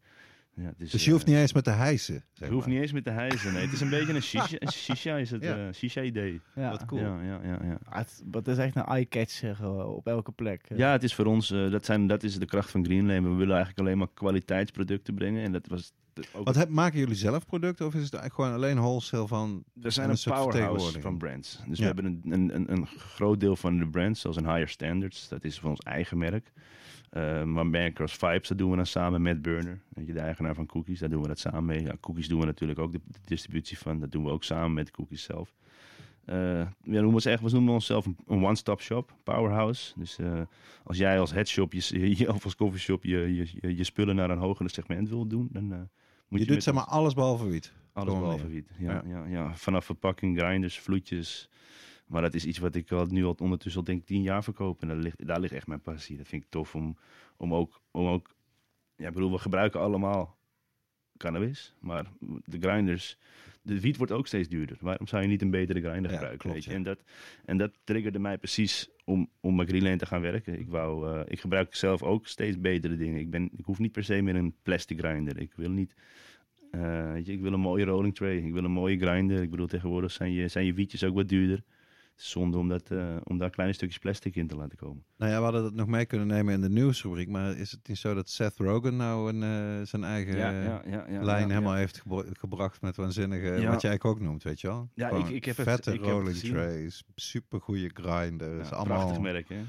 Ja, het is, Dus je hoeft eh, niet eens met te hijsen, zeg je hoeft niet eens met de hijzen. Nee, het is een beetje een shisha, een shisha is het, Ja. eh, shisha-idee. Ja. Wat cool. Ja, ja, ja, ja. Ah, het, maar het is echt een eye-catcher eh, op elke plek. Ja, het is voor ons, dat, zijn, dat is de kracht van Greenlane. We willen eigenlijk alleen maar kwaliteitsproducten brengen. En dat was de- ook Wat heb, maken jullie zelf producten of is het eigenlijk gewoon alleen wholesale van... We zijn en een, een soort powerhouse van brands. Dus Ja. we hebben een, een, een, een groot deel van de brands, zoals een Higher Standards. Dat is van ons eigen merk. Eh, maar als Vibes, dat doen we dan samen met Burner. Weet je, de eigenaar van Cookies, daar doen we dat samen mee. Ja, cookies doen we natuurlijk ook de, de distributie van. Dat doen we ook samen met Cookies zelf. Ja, we, noemen ons echt, we noemen onszelf een, een one-stop shop, powerhouse. Dus eh, als jij als headshop je, je, of als coffeeshop je, je, je, je spullen naar een hoger segment wil doen, dan eh, moet Je, je, doet zeg maar alles behalve wiet. alles behalve wiet. Ja, Ja. ja. Ja, Vanaf verpakking, grinders, vloetjes. Maar dat is iets wat ik al, nu al ondertussen al denk tien jaar verkoop. En daar ligt, daar ligt echt mijn passie. Dat vind ik tof om, om, ook, om ook... Ja, ik bedoel, we gebruiken allemaal cannabis. Maar de grinders... De wiet wordt ook steeds duurder. Waarom zou je niet een betere grinder Ja, gebruiken? klopt, weet je? ja. En, dat, en dat triggerde mij precies om, om met Greenlane te gaan werken. Ik, wou, eh, ik gebruik zelf ook steeds betere dingen. Ik, ben, ik hoef niet per se meer een plastic grinder. Ik wil niet Eh, weet je, ik wil een mooie rolling tray. Ik wil een mooie grinder. Ik bedoel, tegenwoordig zijn je, zijn je wietjes ook wat duurder. Zonde om, dat, eh, om daar kleine stukjes plastic in te laten komen. Nou ja, we hadden dat nog mee kunnen nemen in de nieuwsrubriek. Maar is het niet zo dat Seth Rogen nou een, eh, zijn eigen lijn helemaal heeft gebracht met waanzinnige... Wat jij ook noemt, weet je wel? Ja, Gewoon ik- ik heb het- vette ik heb het rolling gezien. trays, supergoeie grinders. Allemaal... Prachtig merk, hè?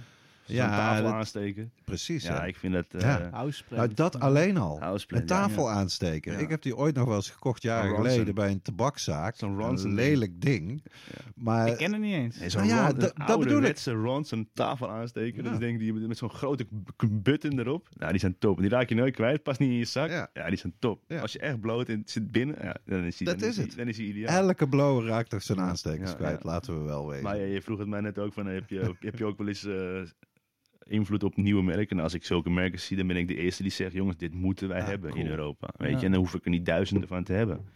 Zo'n Ja, tafel dat- aansteken. Precies, Ja, ik vind dat... eh. Nou, dat alleen al. Houseplant, Een tafel ja. aansteken. Ja. Ik heb die ooit nog wel eens gekocht jaren geleden bij een tabakzaak. Zo'n lelijk ding. Maar Ik ken het niet eens. Nee, zo'n Nou ja, Ron- dat- bedoel ik. ouderwetse Ronson tafel aansteken. Ja. Dat is denk ik die met zo'n grote button erop. Nou, die zijn top. Die raak je nooit kwijt. Past niet in je zak. Ja. Ja, die zijn top. Ja. Als je echt bloot en het zit binnen, ja, dan is die, Dat dan is die- het. Dan is die ideaal. elke blower raakt toch zijn aanstekers kwijt. Laten we wel weten. Maar je vroeg het mij net ook van, heb je, heb je ook wel eens eh, invloed op nieuwe merken? En als ik zulke merken zie, dan ben ik de eerste die zegt, jongens, dit moeten wij hebben cool. in Europa. Weet Ja. je, en dan hoef ik er niet duizenden van te hebben.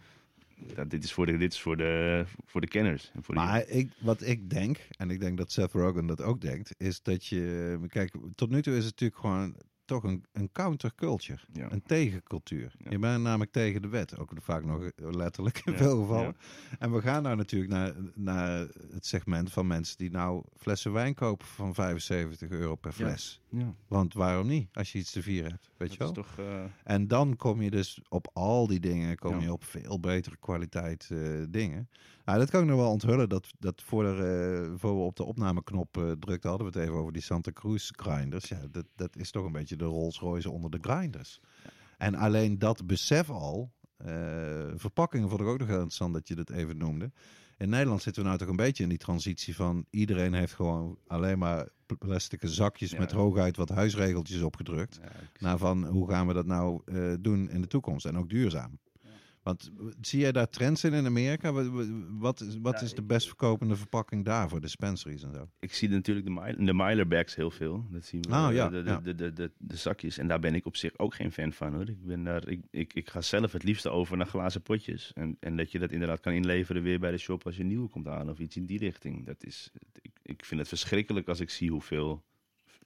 Dat, dit is voor de, dit is voor de, voor de kenners. En voor die- Maar ik, wat ik denk, en ik denk dat Seth Rogen dat ook denkt, is dat je... Kijk, tot nu toe is het natuurlijk gewoon toch een, een counterculture. ja. Een tegencultuur. Ja. Je bent namelijk tegen de wet. Ook vaak nog letterlijk in Ja, veel gevallen. En we gaan nou natuurlijk naar, naar het segment van mensen die nou flessen wijn kopen van 75 euro per fles. Ja, Want waarom niet? Als je iets te vieren hebt. Weet je wel? is toch... eh, En dan kom je dus op al die dingen, kom je op veel betere kwaliteit eh, dingen. Nou, dat kan ik nog wel onthullen, dat, dat voor, de, eh, voor we op de opnameknop eh drukten, hadden we het even over die Santa Cruz grinders. Ja, dat, dat is toch een beetje de Rolls Royce onder de grinders. En alleen dat besef al, eh, verpakkingen vond ik ook nog heel interessant dat je dat even noemde. In Nederland zitten we nou toch een beetje in die transitie van iedereen heeft gewoon alleen maar plastic zakjes Ja. met hooguit wat huisregeltjes opgedrukt ja, van hoe gaan we dat nou doen in de toekomst en ook duurzaam. Want zie jij daar trends in in Amerika? Wat, wat, is, wat Ja, is de best verkopende verpakking daar voor dispensaries en zo? ik zie natuurlijk de, mi- de Myler bags heel veel. Dat zien we. Oh, de- ja, de, de, ja. De, de, de, de zakjes. En daar ben ik op zich ook geen fan van hoor. Ik, ben daar, ik, ik, ik ga zelf het liefste over naar glazen potjes. En, en dat je dat inderdaad kan inleveren weer bij de shop als je nieuwe komt aan of iets in die richting. Dat is, ik, ik vind het verschrikkelijk als ik zie hoeveel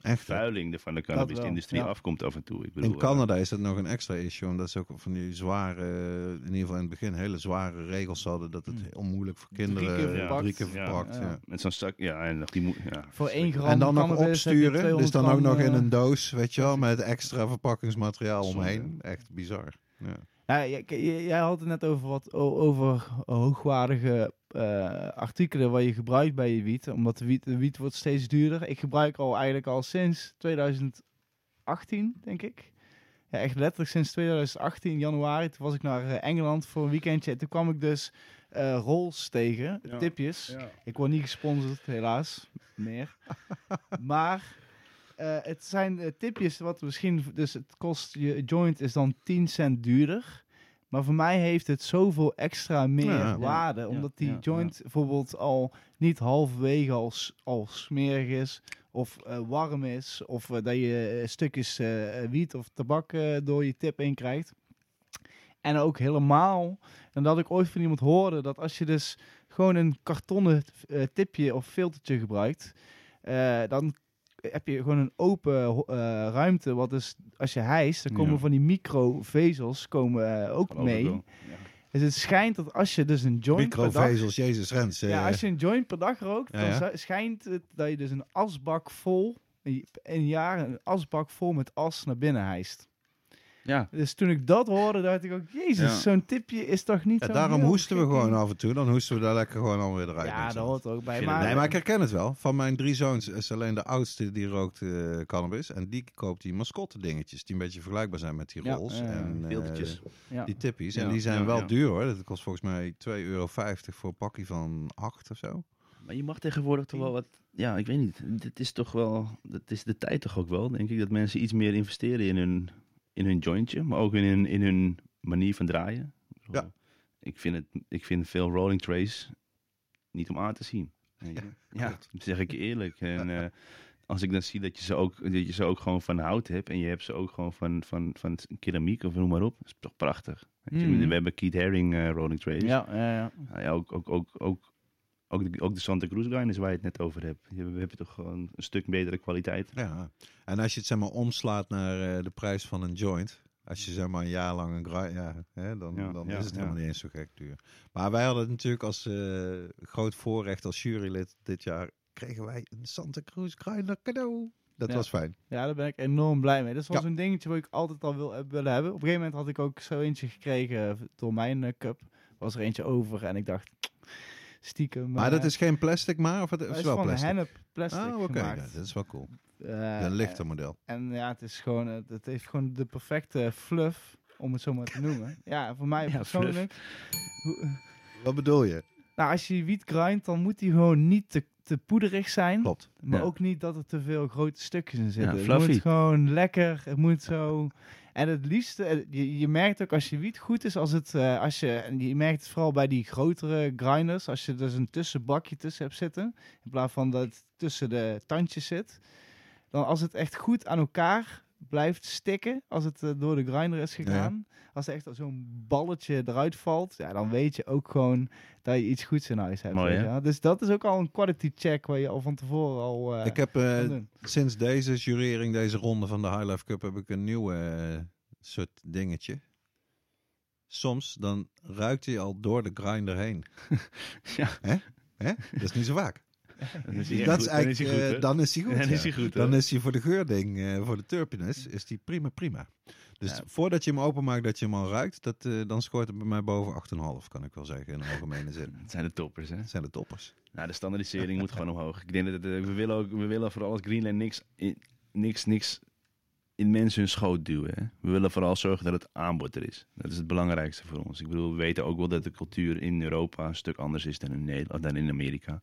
Echt? vuiling er van de cannabisindustrie ja. afkomt af en toe. Ik bedoel, In Canada is dat nog een extra issue, omdat ze ook van die zware, eh, in ieder geval in het begin, hele zware regels hadden dat het heel moeilijk voor Drie kinderen keer eh, verpakt. drie keer Ja, verpakt. ja. eh, met zo'n zak, ja, en nog die moet, ja. Voor 1 gram En dan nog opsturen, dus 200 dan ook nog in eh, een doos, weet je wel, met extra verpakkingsmateriaal omheen. Echt bizar. Ja. Ja, jij, jij- had het net over wat over hoogwaardige eh, artikelen wat je gebruikt bij je wiet, omdat de wiet, de wiet wordt steeds duurder. Ik gebruik al eigenlijk al sinds 2018, denk ik. Ja, echt letterlijk sinds 2018, januari. Toen was ik naar eh, Engeland voor een weekendje. En toen kwam ik dus eh rolls tegen, Ja. tipjes. Ik word niet gesponsord, helaas. Meer. maar het zijn tipjes wat misschien... Dus het kost... Je joint is dan 10 cent duurder. Maar voor mij heeft het zoveel extra meer Ja. waarde. Ja, Omdat die ja, joint bijvoorbeeld al niet halverwege al, al smerig is. Of eh, warm is. Of eh, dat je eh, stukjes eh, wiet of tabak eh, door je tip heen krijgt. En ook helemaal... En dat ik ooit van iemand hoorde dat als je dus gewoon een kartonnen eh, tipje of filtertje gebruikt, eh, dan heb je gewoon een open eh, ruimte. Wat dus, als je hijst, dan komen Ja. van die microvezels komen eh, ook mee. Ja. Dus het schijnt dat als je dus een joint per dag... Microvezels, Jezus Rens. eh, Ja, als je een joint per dag rookt, Ja, dan schijnt het dat je dus een asbak vol, in een jaar een asbak vol met as naar binnen hijst. Ja, Dus toen ik dat hoorde, dacht ik ook, jezus, Ja. zo'n tipje is toch niet Ja, zo daarom hoesten we gewoon af en toe. Dan hoesten we daar lekker gewoon alweer eruit. Ja, dat hoort ook bij. Maar, het- Nee, maar ik herken het wel. Van mijn drie zoons is alleen de oudste die rookt eh, cannabis. En die koopt die mascotte dingetjes. Die een beetje vergelijkbaar zijn met die rolls. en eh, die tippies. En die zijn ja, wel ja. duur hoor. Dat kost volgens mij 2,50 euro voor een pakje van 8 of zo. Maar je mag tegenwoordig toch wel wat... Ja, ik weet niet. Dit is toch wel... Dat is de tijd toch ook wel, denk ik. Dat mensen iets meer investeren in hun, in hun jointje. Maar ook in hun, in hun manier van draaien. Ja. Ik vind, het, ik vind veel rolling trays niet om aan te zien. Ja, klopt. dat zeg ik eerlijk. En eh, als ik dan zie dat je, ze ook, dat je ze ook gewoon van hout hebt... en je hebt ze ook gewoon van, van, van keramiek of noem maar op... is toch prachtig. Mhm. We hebben Keith Haring eh, rolling trays. ja, ja, ja. Ja, ook, ook, ook, ook, ook, de, ook de Santa Cruz grinders waar je het net over hebt. Hebben- We hebben toch gewoon een stuk betere kwaliteit. Ja. En als je het zeg maar omslaat naar eh, de prijs van een joint. Als je zeg maar een jaar lang een grind, ja, hè, dan, Ja, dan ja, is het helemaal ja. niet eens zo gek duur. Maar wij hadden het natuurlijk als eh, groot voorrecht als jurylid dit jaar, kregen wij een Santa Cruz grinder cadeau. Dat Ja. was fijn. Ja, daar ben ik enorm blij mee. Dat is wel Ja. zo'n dingetje wat ik altijd al wil, heb willen hebben. Op een gegeven moment had ik ook zo eentje gekregen eh, door mijn eh, cup. Was er eentje over en ik dacht, stiekem. Maar eh, dat is geen plastic maar, of het is is wel van plastic? hennep plastic Ah, oké, gemaakt. ja, dat is wel cool. Eh, een lichter model. En ja, het is gewoon, eh, het heeft gewoon de perfecte fluff, om het zo maar te noemen. Ja, voor mij Ja, persoonlijk. Hoe- Wat bedoel je? nou, als je wiet grindt, dan moet die gewoon niet te, te poederig zijn. Klopt. Maar Ja. ook niet dat er te veel grote stukjes in zitten. het fluffy. moet gewoon lekker. Het moet zo. En het liefste, eh, je, je merkt ook als je wiet goed is, als het, eh, als je, en je merkt het vooral bij die grotere grinders, als je dus een tussenbakje tussen hebt zitten, in plaats van dat het tussen de tandjes zit, dan als het echt goed aan elkaar blijft stikken, als het eh, door de grinder is gegaan, als er echt zo'n balletje eruit valt, ja, dan weet je ook gewoon dat je iets goeds in huis hebt. Mooi, weet je. Dus dat is ook al een quality check waar je al van tevoren al eh, ik heb eh, kan doen. sinds deze jurering, deze ronde van de High Life Cup, heb ik een nieuw eh, soort dingetje. Soms dan ruikt hij al door de grinder heen. Ja. Hè? Hè? Dat is niet zo vaak. Dan is hij is goed. Dan is hij goed, dan is hij goed. Dan ja. is hij goed, hè? Dan is hij voor de geurding, eh, voor de turpiness, is die prima, prima. Dus Ja. voordat je hem openmaakt, dat je hem al ruikt, dat, eh, dan scoort het bij mij boven 8,5, kan ik wel zeggen, in de algemene zin. Het zijn de toppers, hè? Dat zijn de toppers. Nou, de standaardisering moet gewoon omhoog. Ik denk dat het, eh, we willen ook, we willen vooral als Greenland niks, in- niks, niks in mensen hun schoot duwen. Hè? We willen vooral zorgen dat het aanbod er is. Dat is het belangrijkste voor ons. Ik bedoel, we weten ook wel dat de cultuur in Europa een stuk anders is dan in, Nederland, dan in Amerika.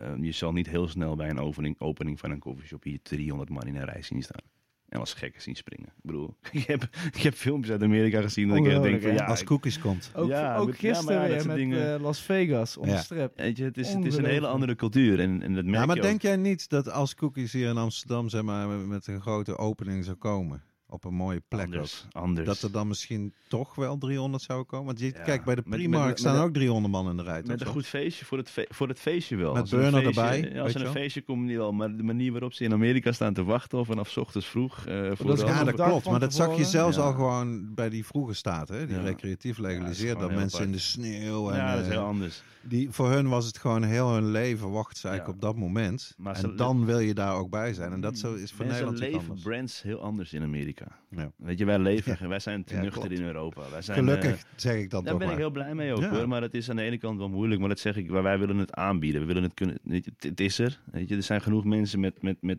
Eh, je zal niet heel snel bij een opening, opening van een coffeeshop hier 300 man in een rij zien staan. En als gekken zien springen. Ik bedoel, ik heb, ik heb filmpjes uit Amerika gezien dat ik denk van ja, Als cookies komt. Ook, Ja, ook met- ja, maar gisteren ja, met dingen- eh, Las Vegas om Ja. de strip. weet je, het, is, het is een hele andere cultuur. En, en dat merk Ja, maar je ook. denk jij niet dat als cookies hier in Amsterdam zeg maar, met een grote opening zou komen, op een mooie plek anders, ook, anders. dat er dan misschien toch wel 300 zou komen? Want je, Ja, kijk, bij de Primark met- met- staan met- ook 300 man in de rij. Met toch? een goed feestje voor het, fe- voor het feestje wel. Met Als er een burner feestje- erbij, ja, als er een feestje komt, niet wel. Maar de manier waarop ze in Amerika staan te wachten, of vanaf 's ochtends vroeg. eh voor dat is Ja, dat klopt. Maar dat zag je zelfs Ja. al gewoon bij die vroege staten, hè? die Ja. recreatief legaliseerd. is dat mensen in de sneeuw en ja, dat is eh, heel anders. die, voor hun was het gewoon heel hun leven wachten ze eigenlijk Ja. op dat moment. Maar en dan wil je daar ook bij zijn. En dat zo is voor Nederland leven anders. brands heel anders in Amerika. Ja. Weet je, wij leven, wij zijn te Ja, nuchter klopt. in Europa. Wij zijn, Gelukkig eh, zeg ik dat daar ben ik heel blij mee ook hoor. Maar het is aan de ene kant wel moeilijk. Maar dat zeg ik, maar wij willen het aanbieden. We willen het kunnen. Weet je, het, het is er. Weet je, er zijn genoeg mensen met. met, met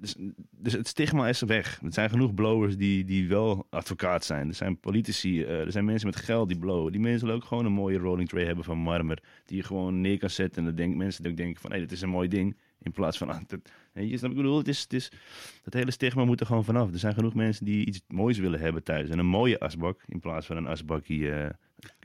dus, dus het stigma is weg. Er zijn genoeg blowers die, die wel advocaat zijn. Er zijn politici, eh, er zijn mensen met geld die blowen. Die mensen willen ook gewoon een mooie rolling tray hebben van marmer. Die je gewoon neer kan zetten. En dan denken mensen ook denken van, hé, dit is een mooi ding. In plaats van, ah, dat, je, snap ik bedoel? Het is, het is, dat hele stigma moet er gewoon vanaf. Er zijn genoeg mensen die iets moois willen hebben thuis. En een mooie asbak in plaats van een asbakkie. eh,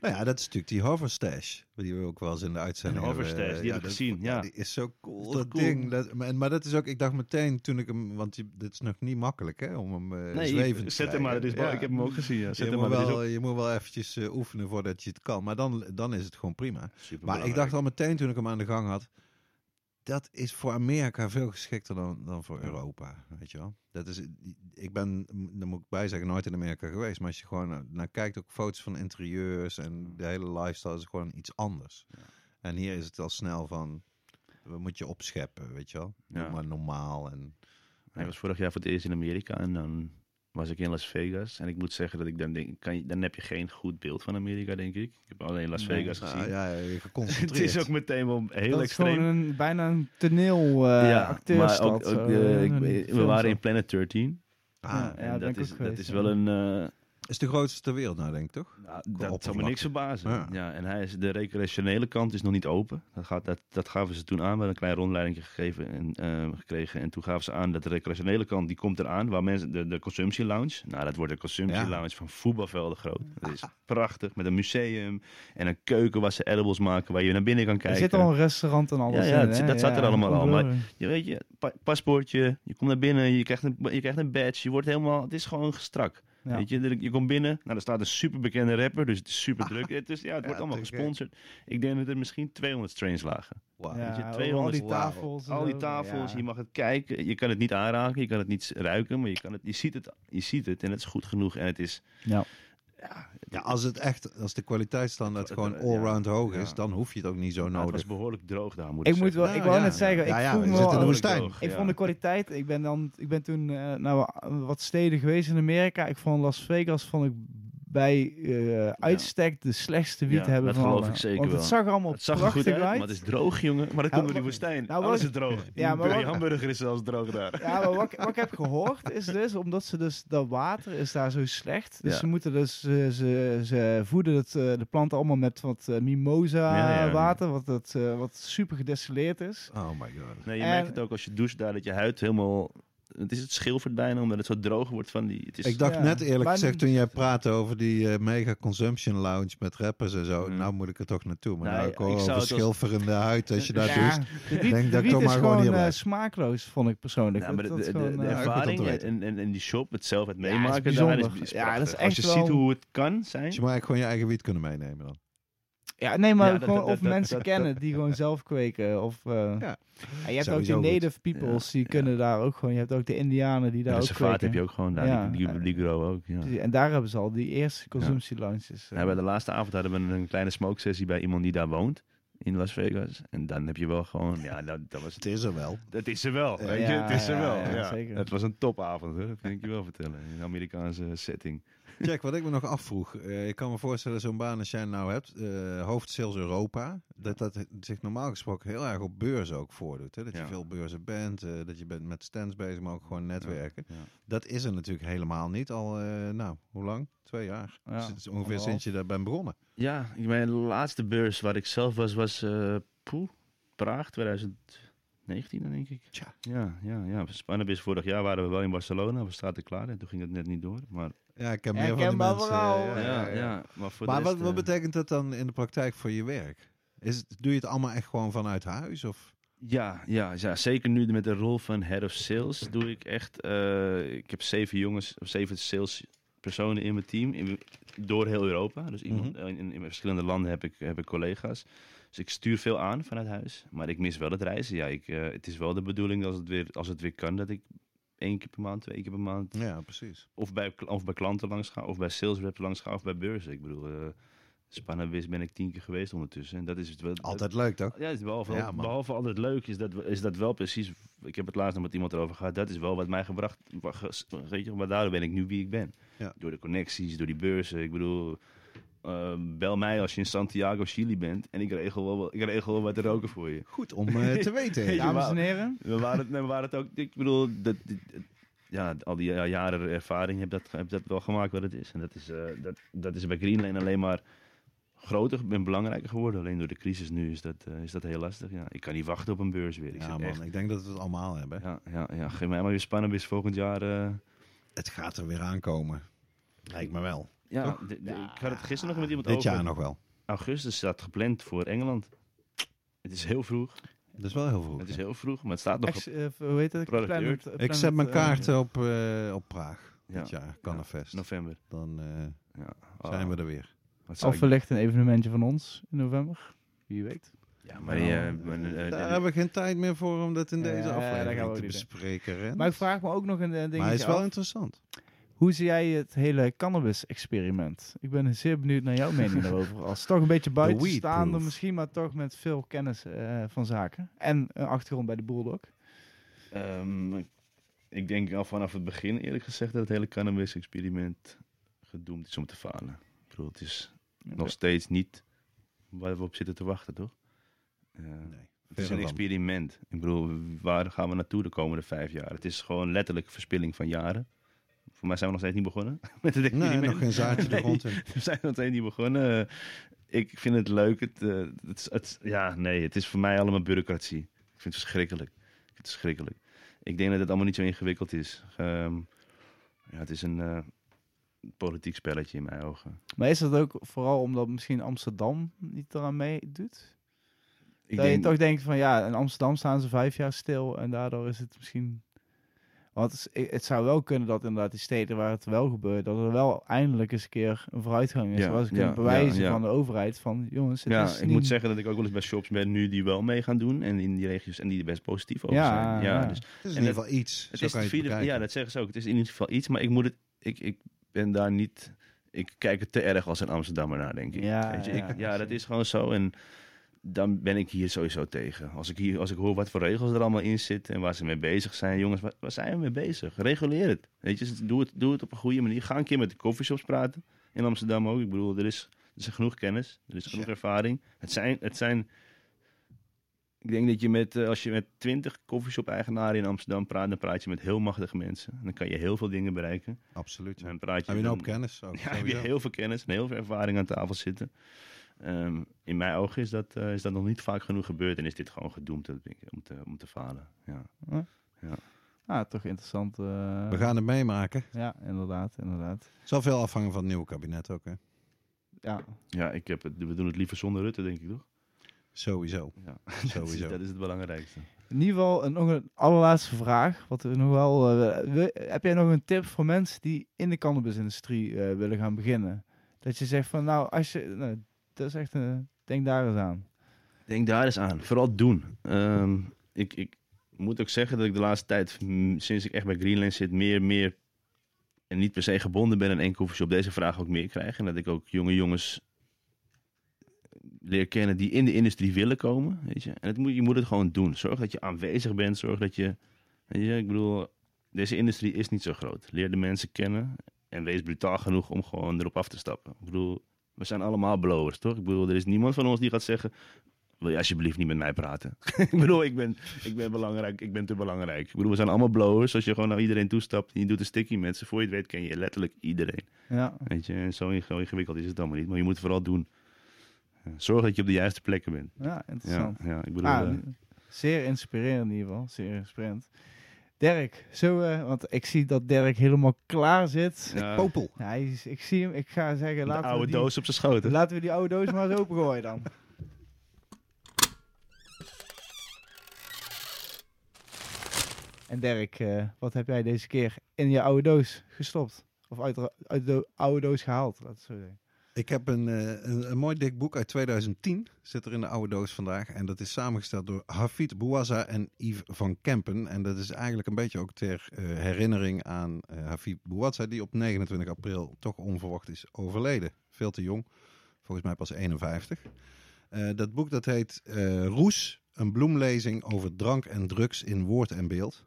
Nou ja, dat is natuurlijk die hoverstash. Die we ook wel eens in de uitzending Een hebben. hoverstash, die heb ik dat- gezien, ja. Die is zo cool, dat cool? ding. Dat, maar, maar dat is ook, ik dacht meteen toen ik hem, want die, dit is nog niet makkelijk hè, om hem uh, nee, te zet hem maar. is, Ja. Ik heb hem ook gezien. Ja. Zet Je hem moet, maar. wel, ook je moet wel eventjes eh, oefenen voordat je het kan. Maar dan, dan is het gewoon prima. Maar ik dacht al meteen toen ik hem aan de gang had. Dat is voor Amerika veel geschikter dan, dan voor Europa. Weet je wel? Dat is, ik ben, daar moet ik bij zeggen, nooit in Amerika geweest. Maar als je gewoon naar, naar kijkt, ook foto's van interieurs en de hele lifestyle is gewoon iets anders. Ja. En hier is het al snel van, we moeten je opscheppen, weet je wel? Ja. Maar normaal. En, Hij was vorig jaar voor het eerst in Amerika en dan was ik in Las Vegas. En ik moet zeggen dat ik dan denk, kan je, dan heb je geen goed beeld van Amerika, denk ik. Ik heb alleen Las Nee. Vegas gezien. Ah, ja, ja, het is ook meteen wel heel dat is extreem. gewoon een, bijna een toneel eh ja, acteurstad. maar ook, ook, eh, eh, ik- we waren in Planet 13. Ah, Ja, en dat, is, dat is wel een... eh, is de grootste ter wereld nou, denk ik, toch? Nou, dat zou me niks verbazen. Ja. Ja. en hij is, de recreationele kant is nog niet open. Dat, gaat, dat, dat gaven ze toen aan. We hebben een klein rondleiding gegeven en, eh, gekregen. En toen gaven ze aan dat de recreationele kant, die komt eraan. Waar mensen, de, de consumptie lounge. Nou, dat wordt een consumptie Ja. lounge van voetbalvelden groot. Dat is prachtig. Met een museum en een keuken waar ze edibles maken. Waar je naar binnen kan Er kijken. zit al een restaurant en alles Ja, ja, in, dat zat er allemaal al, maar-. Je weet je, pa- paspoortje. Je komt naar binnen. Je krijgt een, je krijgt een badge. Je wordt helemaal, het is gewoon strak. Ja. Weet je, je komt binnen, nou, er staat een superbekende rapper, dus het is super druk. Het, is, ja, het wordt allemaal gesponsord. Ik denk dat er misschien 200 strains lagen. Ja, weet je, al 200 die wauw. tafels. Al die tafels, Ja. je mag het kijken. Je kan het niet aanraken, je kan het niet ruiken, maar je, kan het, je, ziet, het, je ziet het en het is goed genoeg. En het is, Ja. ja, Ja, als het echt, als de kwaliteitsstandaard gewoon allround ja. hoog is, Ja. dan hoef je het ook niet zo nou, het nodig. was behoorlijk droog daar, moet Ik ik moet wel, ik Nou, wou ja, net zeggen, ja, ik ja, vroeg we me zitten in de wel- woestijn. droog, Ik ja. vond de kwaliteit, ik ben, dan, ik ben toen eh, naar wat steden geweest in Amerika. Ik vond Las Vegas vond ik bij eh, uitstek de slechtste wiet Ja, hebben dat van geloof ik zeker Want het wel. zag er allemaal Het zag er prachtig goed uit, uit. maar het is droog, jongen. Maar dat Ja, komt door die woestijn. nou, Alles is droog. Ja, maar die wat- hamburger is zelfs droog daar. Ja, maar wat, wat ik heb gehoord is dus, omdat ze dus, dat water is daar zo slecht. Dus Ja. ze moeten dus, ze, ze, ze voeden het, eh, de planten allemaal met wat eh, mimosa Ja, ja. water, wat, het, eh, wat super gedestilleerd is. Oh my god. Nee, je En- merkt het ook als je doucht daar, dat je huid helemaal... Het is het schilfert bijna, omdat het zo droog wordt van die... Het is, Ik dacht Ja. net eerlijk Maar- gezegd toen jij praatte over die eh, mega consumption lounge met rappers en zo. Mm. Nou moet ik er toch naartoe. Maar Nee, nou ik hoor over als- schilferende huid als je daar ja, de wiet, denk de dat ik toch maar gewoon gewoon hier blijf. smaakloos, vond ik persoonlijk. Ja, maar de, Dat- dat de, is de, gewoon, de eh, ervaring en, en, en die shop, het zelf, het Ja, is meemaken daar bijzonder. is, is Ja, dat is Als je echt ziet hoe het kan zijn... Dus je moet eigenlijk gewoon je eigen wiet kunnen meenemen dan. Ja, nee, maar Ja, gewoon dat- of dat- mensen dat- kennen dat- die gewoon zelf kweken. Of, eh, Ja. ja, je hebt ook die goed. native peoples, die Ja, kunnen daar ook gewoon. Je hebt ook de indianen die daar de ook kweken. heb je ook gewoon daar, Ja. die, die, die grow ook. Ja. En daar hebben ze al die eerste consumptielounges. eh. Ja, bij de laatste avond hadden we een kleine smoke sessie bij iemand die daar woont. In Las Vegas. En dan heb je wel gewoon... Ja, dat, dat was Het is er wel. Dat is er wel, Ja, weet je. Het is er ja, wel, ja, ja. zeker. Het was een topavond, hè. dat kan ik je wel vertellen. In een Amerikaanse setting. Jack, wat ik me nog afvroeg. eh, ik kan me voorstellen, zo'n baan als jij nou hebt, eh hoofdsales Europa, dat dat zich normaal gesproken heel erg op beurzen ook voordoet. Hè? Dat je veel beurzen bent, eh, dat je bent met stands bezig, maar ook gewoon netwerken. Ja. Dat is er natuurlijk helemaal niet al, nou, hoe lang? Twee jaar. Ja, Dus het is ongeveer sinds je daar bent begonnen. Ja, mijn laatste beurs waar ik zelf was, was poeh, Praag 2019 dan denk ik. Tja. Ja, ja, ja. Spannend is vorig jaar waren we wel in Barcelona, we zaten klaar en toen ging het net niet door. Maar Ja, ik heb meer van die mensen. ja, ja, maar voor Maar de wat, rest, wat eh, betekent dat dan in de praktijk voor je werk? Is het, doe je het allemaal echt gewoon vanuit huis? Of? Ja, ja, ja, zeker nu met de rol van head of sales doe ik echt. eh, ik heb zeven jongens, of zeven salespersonen in mijn team, in, door heel Europa. Dus iemand, Mhm. in, in verschillende landen heb ik, heb ik collega's. Dus ik stuur veel aan vanuit huis, maar ik mis wel het reizen. Ja, ik, eh, het is wel de bedoeling als het, weer, als het weer kan dat ik één keer per maand, twee keer per maand, Ja, precies. of bij, of bij klanten langs ga, of bij sales reps langs ga, of bij beurzen. Ik bedoel, Spannenwis ben ik tien keer geweest ondertussen. En dat is het wel. Altijd leuk, toch? Ja, het is behalve, Ja, behalve altijd leuk is dat, is dat wel precies. Ik heb het laatst nog met iemand erover gehad. Dat is wel wat mij gebracht. Weet je, maar daardoor ben ik nu wie ik ben. Ja. Door de connecties, door die beurzen. Ik bedoel, eh, bel mij als je in Santiago, Chili bent. En ik regel wel, wat- ik regel wel wat te roken voor je. Goed om eh, te weten. Ja, Dames en heren. We waren het, we waren het ook. Ik bedoel, dat, ja, al die ja, jaren ervaring heb dat, heb dat wel gemaakt wat het is. En dat is, eh, dat, dat is bij Greenlane alleen maar groter en belangrijker geworden. Alleen door de crisis nu is dat, is dat heel lastig. Ja. Ik kan niet wachten op een beurs weer. Ik Ja, man, echt- ik denk dat we het allemaal hebben. ja, ja, ja, geef mij maar weer spannend is volgend jaar. eh, Het gaat er weer aankomen. Lijkt me wel. Ja, de- de- ik had het gisteren nog met iemand Dit over. jaar nog wel. Augustus staat gepland voor Engeland. Het is heel vroeg. Dat is wel heel vroeg. Het is heel vroeg, maar het staat nog op. Ex, eh, hoe heet het? Planet-. Planet, Ik zet mijn eh, kaarten op, eh, op Praag. Ja. Dit jaar, Cannafest. november. Dan eh, Ja. zijn we er weer. Of wellicht een evenementje van ons in november. Wie weet. Ja, maar eh, eh, Daar hebben we geen tijd meer voor om dat in Ja, deze daar gaan we aflevering te bespreken. Maar ik vraag me ook nog een eh, Maar dingetje hij is wel af. interessant. Hoe zie jij het hele cannabis-experiment? Ik ben zeer benieuwd naar jouw mening daarover. Als toch een beetje buitenstaander misschien, maar toch met veel kennis eh, van zaken. En een achtergrond bij de Bulldog. Ehm, ik denk al vanaf het begin, eerlijk gezegd, dat het hele cannabis-experiment gedoemd is om te falen. Ik bedoel, het is nog steeds niet waar we op zitten te wachten, toch? Eh, Het is een experiment. Ik bedoel, waar gaan we naartoe de komende vijf jaar? Het is gewoon letterlijk verspilling van jaren. Voor mij zijn we nog steeds niet begonnen met het Nee, nog geen zaadje de grond in. We zijn nog steeds niet begonnen. Ik vind het leuk. Het, eh, het, ja, nee, het is voor mij allemaal bureaucratie. Ik vind het verschrikkelijk. Ik vind het verschrikkelijk. Ik denk dat het allemaal niet zo ingewikkeld is. Ehm, ja, het is een eh, politiek spelletje in mijn ogen. Maar is dat ook vooral omdat misschien Amsterdam niet eraan meedoet? Ik dat je denk, toch denkt van ja, in Amsterdam staan ze vijf jaar stil en daardoor is het misschien... Want het, is- het zou wel kunnen dat inderdaad die steden waar het wel gebeurt, dat er wel eindelijk eens een keer een vooruitgang is. Ja, waar ze ja, bewijzen ja, ja. van de overheid van, jongens, het Ja, is ik niet... moet zeggen dat ik ook wel eens bij shops ben nu die wel mee gaan doen. En in die regio's en die er best positief over Ja, zijn. Ja, ja. dus Het is in ieder geval iets. het is het vierde, ja, dat zeggen ze ook. Het is in ieder geval iets, maar ik moet het, ik, ik ben daar niet, ik kijk het te erg als een Amsterdammer naar, denk ik. Ja, Weet je, ja, ik, ja, dat is gewoon zo. En dan ben ik hier sowieso tegen. Als ik, hier, als ik hoor wat voor regels er allemaal in zitten en waar ze mee bezig zijn. Jongens, waar, waar zijn we mee bezig? Reguleer het. Weet je, doe het, doe het op een goede manier. Ga een keer met de coffeeshops praten. In Amsterdam ook. Ik bedoel, er is, er is genoeg kennis. Er is genoeg Ja. ervaring. Het zijn, het zijn... Ik denk dat je met, eh, als je met twintig coffeeshop-eigenaren in Amsterdam praat, dan praat je met heel machtige mensen. En dan kan je heel veel dingen bereiken. Absoluut. Dan praat je Heb je een hoop kennis? Ook, ja, heb je heel veel kennis en heel veel ervaring aan tafel zitten. Ehm, in mijn ogen is dat, eh, is dat nog niet vaak genoeg gebeurd en is dit gewoon gedoemd dat denk ik, om, te, om te falen. Ja. Ah, toch interessant. eh, We gaan het meemaken. Ja, inderdaad, inderdaad. Het zal veel afhangen van het nieuwe kabinet ook, hè? Ja, ja, ik heb het, we doen het liever zonder Rutte, denk ik toch? Sowieso. Ja, Sowieso. dat is het belangrijkste. in ieder geval een, nog een allerlaatste vraag. Wat we nog wel, eh, we- heb jij nog een tip voor mensen die in de cannabisindustrie eh, willen gaan beginnen? Dat je zegt van, nou, als je, nou, dat is echt, een denk daar eens aan. Denk daar eens aan. Vooral doen. Ehm, ik, ik moet ook zeggen dat ik de laatste tijd, sinds ik echt bij Greenland zit, meer, meer en niet per se gebonden ben aan één koffieshop, deze vraag ook meer krijg. En dat ik ook jonge jongens leer kennen die in de industrie willen komen. Weet je? En het moet, je moet het gewoon doen. Zorg dat je aanwezig bent. Zorg dat je, je. Ik bedoel, deze industrie is niet zo groot. Leer de mensen kennen en wees brutaal genoeg om gewoon erop af te stappen. Ik bedoel, we zijn allemaal blowers, toch? Ik bedoel, er is niemand van ons die gaat zeggen... Wil je alsjeblieft niet met mij praten? ik bedoel, ik ben, ik ben belangrijk. Ik ben te belangrijk. Ik bedoel, we zijn allemaal blowers. Als je gewoon naar iedereen toestapt en je doet een sticky met ze. Voor je het weet ken je letterlijk iedereen. Ja, Weet je, en zo inge- ingewikkeld is het allemaal niet. Maar je moet vooral doen. Zorg dat je op de juiste plekken bent. ja Ja, interessant. ja ik bedoel... Ah, eh, zeer inspirerend in ieder geval, zeer inspirerend. Dirk, zo, eh, want ik zie dat Dirk helemaal klaar zit. ja, Popel. Ja, hij is- ik zie hem, ik ga zeggen, de laten, we oude die, doos op zijn schoten. laten we die oude doos maar eens opengooien dan. En Dirk, eh, wat heb jij deze keer in je oude doos gestopt? Of uit, de- uit de oude doos gehaald, laat het zo zeggen. Ik heb een, eh, een, een mooi dik boek uit 2010, zit er in de oude doos vandaag. En dat is samengesteld door Hafid Bouazza en Yves van Kempen. En dat is eigenlijk een beetje ook ter eh, herinnering aan eh Hafid Bouazza, die op 29 april toch onverwacht is overleden. Veel te jong, volgens mij pas 51. Eh, dat boek dat heet Roes, een bloemlezing over drank en drugs in woord en beeld.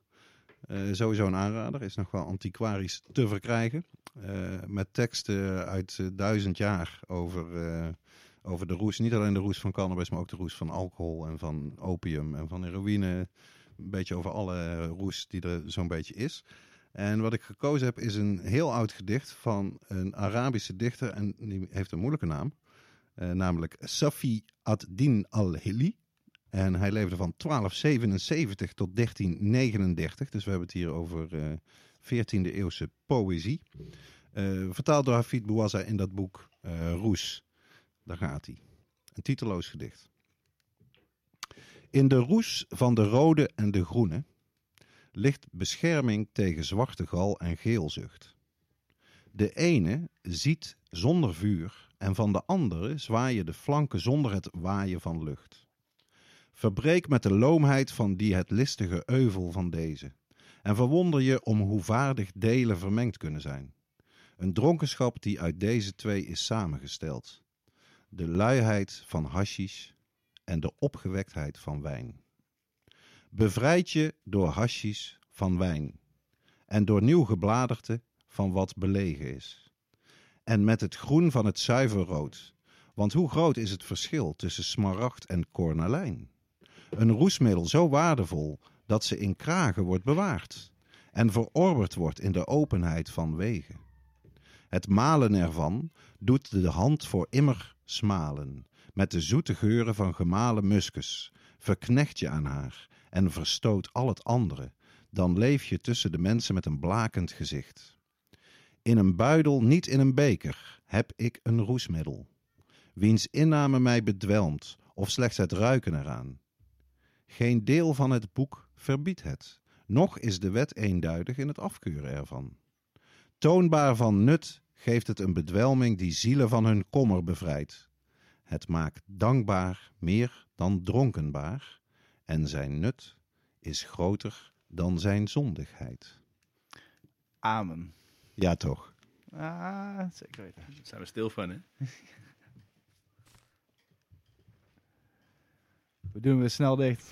Eh, sowieso een aanrader, is nog wel antiquarisch te verkrijgen. Eh, met teksten uit eh, duizend jaar over, over de roes. Niet alleen de roes van cannabis, maar ook de roes van alcohol en van opium en van heroïne. Een beetje over alle roes die er zo'n beetje is. En wat ik gekozen heb is een heel oud gedicht van een Arabische dichter. En die heeft een moeilijke naam. namelijk Safi ad-Din al-Hili. En hij leefde van 1277 tot 1339. Dus we hebben het hier over eh 14e eeuwse poëzie. Eh, vertaald door Hafid Bouazza in dat boek eh, Roes. Daar gaat hij. Een titeloos gedicht. In de roes van de rode en de groene ligt bescherming tegen zwarte gal en geelzucht. De ene ziet zonder vuur en van de andere zwaaien de flanken zonder het waaien van lucht. Verbreek met de loomheid van die het listige euvel van deze en verwonder je om hoe vaardig delen vermengd kunnen zijn. Een dronkenschap die uit deze twee is samengesteld. De luiheid van hashish en de opgewektheid van wijn. Bevrijd je door hashish van wijn en door nieuw gebladerte van wat belegen is. En met het groen van het zuiver rood, want hoe groot is het verschil tussen smaragd en cornalijn? Een roesmiddel zo waardevol dat ze in kragen wordt bewaard en verorberd wordt in de openheid van wegen. Het malen ervan doet de hand voor immer smalen, met de zoete geuren van gemalen muskus. Verknecht je aan haar en verstoot al het andere, dan leef je tussen de mensen met een blakend gezicht. In een buidel, niet in een beker, heb ik een roesmiddel, wiens inname mij bedwelmt, of slechts het ruiken eraan. Geen deel van het boek verbiedt het, Nog is de wet eenduidig in het afkeuren ervan. Toonbaar van nut geeft het een bedwelming die zielen van hun kommer bevrijdt. Het maakt dankbaar meer dan dronkenbaar, en zijn nut is groter dan zijn zondigheid. Amen. Ja, toch? Ah, zeker weten. Daar zijn we stil van, hè? We doen weer snel dicht.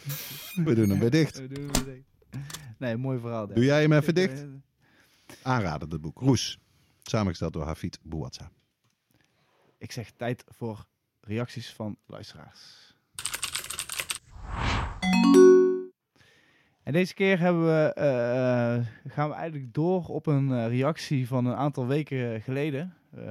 We doen hem weer dicht. We doen hem weer dicht. Nee, mooi verhaal. Doe jij hem even dicht? eh, Aanraden, het boek. Roes. Samengesteld door Hafid Bouatsa. Ik zeg tijd voor reacties van luisteraars. En deze keer hebben we, eh, gaan we eigenlijk door op een eh, reactie van een aantal weken geleden. Eh,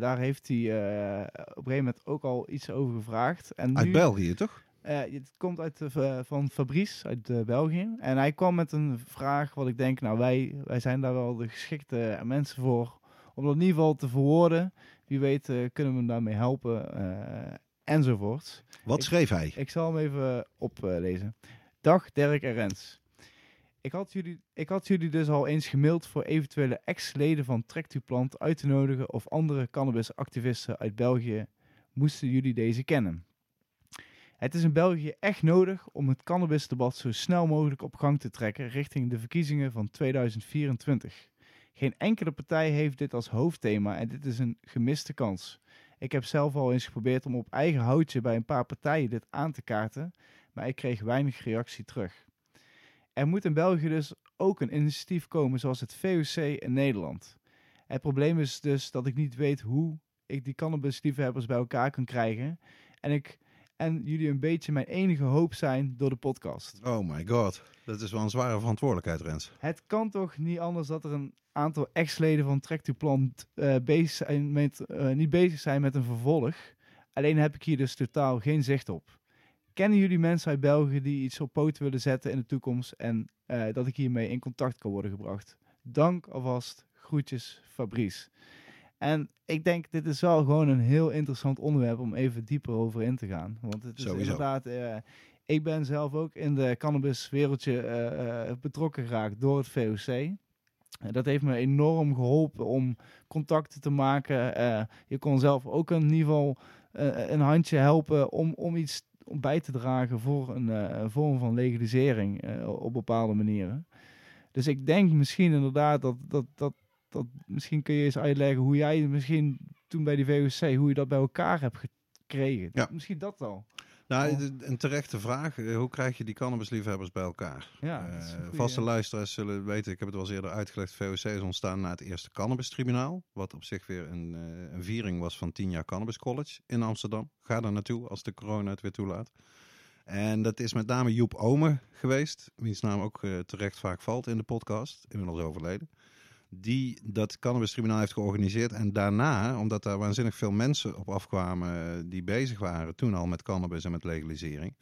daar heeft hij eh, op een gegeven moment ook al iets over gevraagd. En Uit nu- België, toch? Eh, het komt uit, de v- van Fabrice uit eh, België. En hij kwam met een vraag wat ik denk, nou wij, wij zijn daar wel de geschikte mensen voor. Om dat in ieder geval te verwoorden. Wie weet eh, kunnen we hem daarmee helpen. eh, enzovoort. Wat Ik- schreef hij? Ik zal hem even oplezen. Dag Dirk en Rens. Ik had, jullie, ik had jullie dus al eens gemaild voor eventuele ex-leden van Tractuplant uit te nodigen of andere cannabisactivisten uit België moesten jullie deze kennen. Het is in België echt nodig om het cannabisdebat zo snel mogelijk op gang te trekken richting de verkiezingen van 2024. Geen enkele partij heeft dit als hoofdthema en dit is een gemiste kans. Ik heb zelf al eens geprobeerd om op eigen houtje bij een paar partijen dit aan te kaarten, maar ik kreeg weinig reactie terug. Er moet in België dus ook een initiatief komen zoals het VOC in Nederland. Het probleem is dus dat ik niet weet hoe ik die cannabisliefhebbers bij elkaar kan krijgen en ik en jullie een beetje mijn enige hoop zijn door de podcast. Oh my god. Dat is wel een zware verantwoordelijkheid, Rens. Het kan toch niet anders dat er een aantal ex-leden van Tractuplant eh bezig zijn met, eh, niet bezig zijn met een vervolg. Alleen heb ik hier dus totaal geen zicht op. Kennen jullie mensen uit België die iets op poten willen zetten in de toekomst en eh, dat ik hiermee in contact kan worden gebracht? Dank alvast. Groetjes, Fabrice. En ik denk, dit is wel gewoon een heel interessant onderwerp om even dieper over in te gaan. Want het is Sowieso. inderdaad... eh, ik ben zelf ook in de cannabiswereldje eh, eh, betrokken geraakt door het VOC. Dat heeft me enorm geholpen om contacten te maken. Je kon zelf ook in ieder geval een handje helpen om, om iets bij te dragen voor een vorm van legalisering op bepaalde manieren. Dus ik denk misschien inderdaad dat, dat, dat, dat misschien kun je eens uitleggen hoe jij misschien toen bij die VOC, hoe je dat bij elkaar hebt gekregen. Ja. Misschien dat al. Nou, een terechte vraag. Eh, Hoe krijg je die cannabisliefhebbers bij elkaar? Ja, Eh, vaste luisteraars zullen weten, ik heb het wel eens eerder uitgelegd, VOC is ontstaan na het eerste cannabistribunaal. Wat op zich weer een, eh, een viering was van 10 jaar Cannabis College in Amsterdam. Ga daar naartoe als de corona het weer toelaat. En dat is met name Joep Omen geweest, wiens naam ook terecht vaak valt in de podcast, inmiddels overleden. Die dat cannabistribunaal heeft georganiseerd. En daarna, omdat daar waanzinnig veel mensen op afkwamen eh, die bezig waren toen al met cannabis en met legalisering.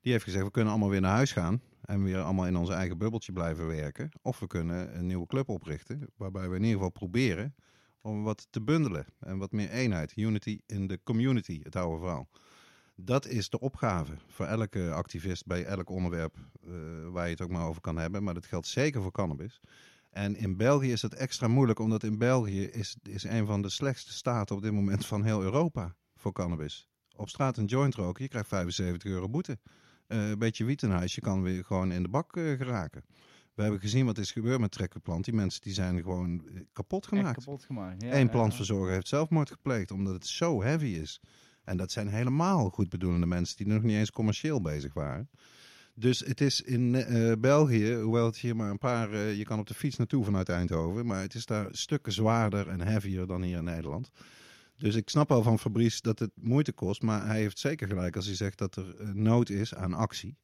Die heeft gezegd, we kunnen allemaal weer naar huis gaan en weer allemaal in ons eigen bubbeltje blijven werken. Of we kunnen een nieuwe club oprichten, waarbij we in ieder geval proberen om wat te bundelen. En wat meer eenheid, unity in the community, het oude verhaal. Dat is de opgave voor elke activist bij elk onderwerp eh, waar je het ook maar over kan hebben. Maar dat geldt zeker voor cannabis. En in België is het extra moeilijk, omdat in België is, is een van de slechtste staten op dit moment van heel Europa voor cannabis. Op straat een joint roken, je krijgt 75 euro boete. Eh, een beetje wiet in huis, je kan weer gewoon in de bak eh, geraken. We hebben gezien wat is gebeurd met trekkerplant. Die mensen die zijn gewoon eh, kapot Echt gemaakt. kapot gemaakt. Ja, Eén plantverzorger heeft zelfmoord gepleegd omdat het zo heavy is. En dat zijn helemaal goed bedoelende mensen die nog niet eens commercieel bezig waren. Dus het is in eh, België, hoewel het hier maar een paar, eh, je kan op de fiets naartoe vanuit Eindhoven, maar het is daar stukken zwaarder en heavier dan hier in Nederland. Dus ik snap wel van Fabrice dat het moeite kost, maar hij heeft zeker gelijk als hij zegt dat er eh, nood is aan actie.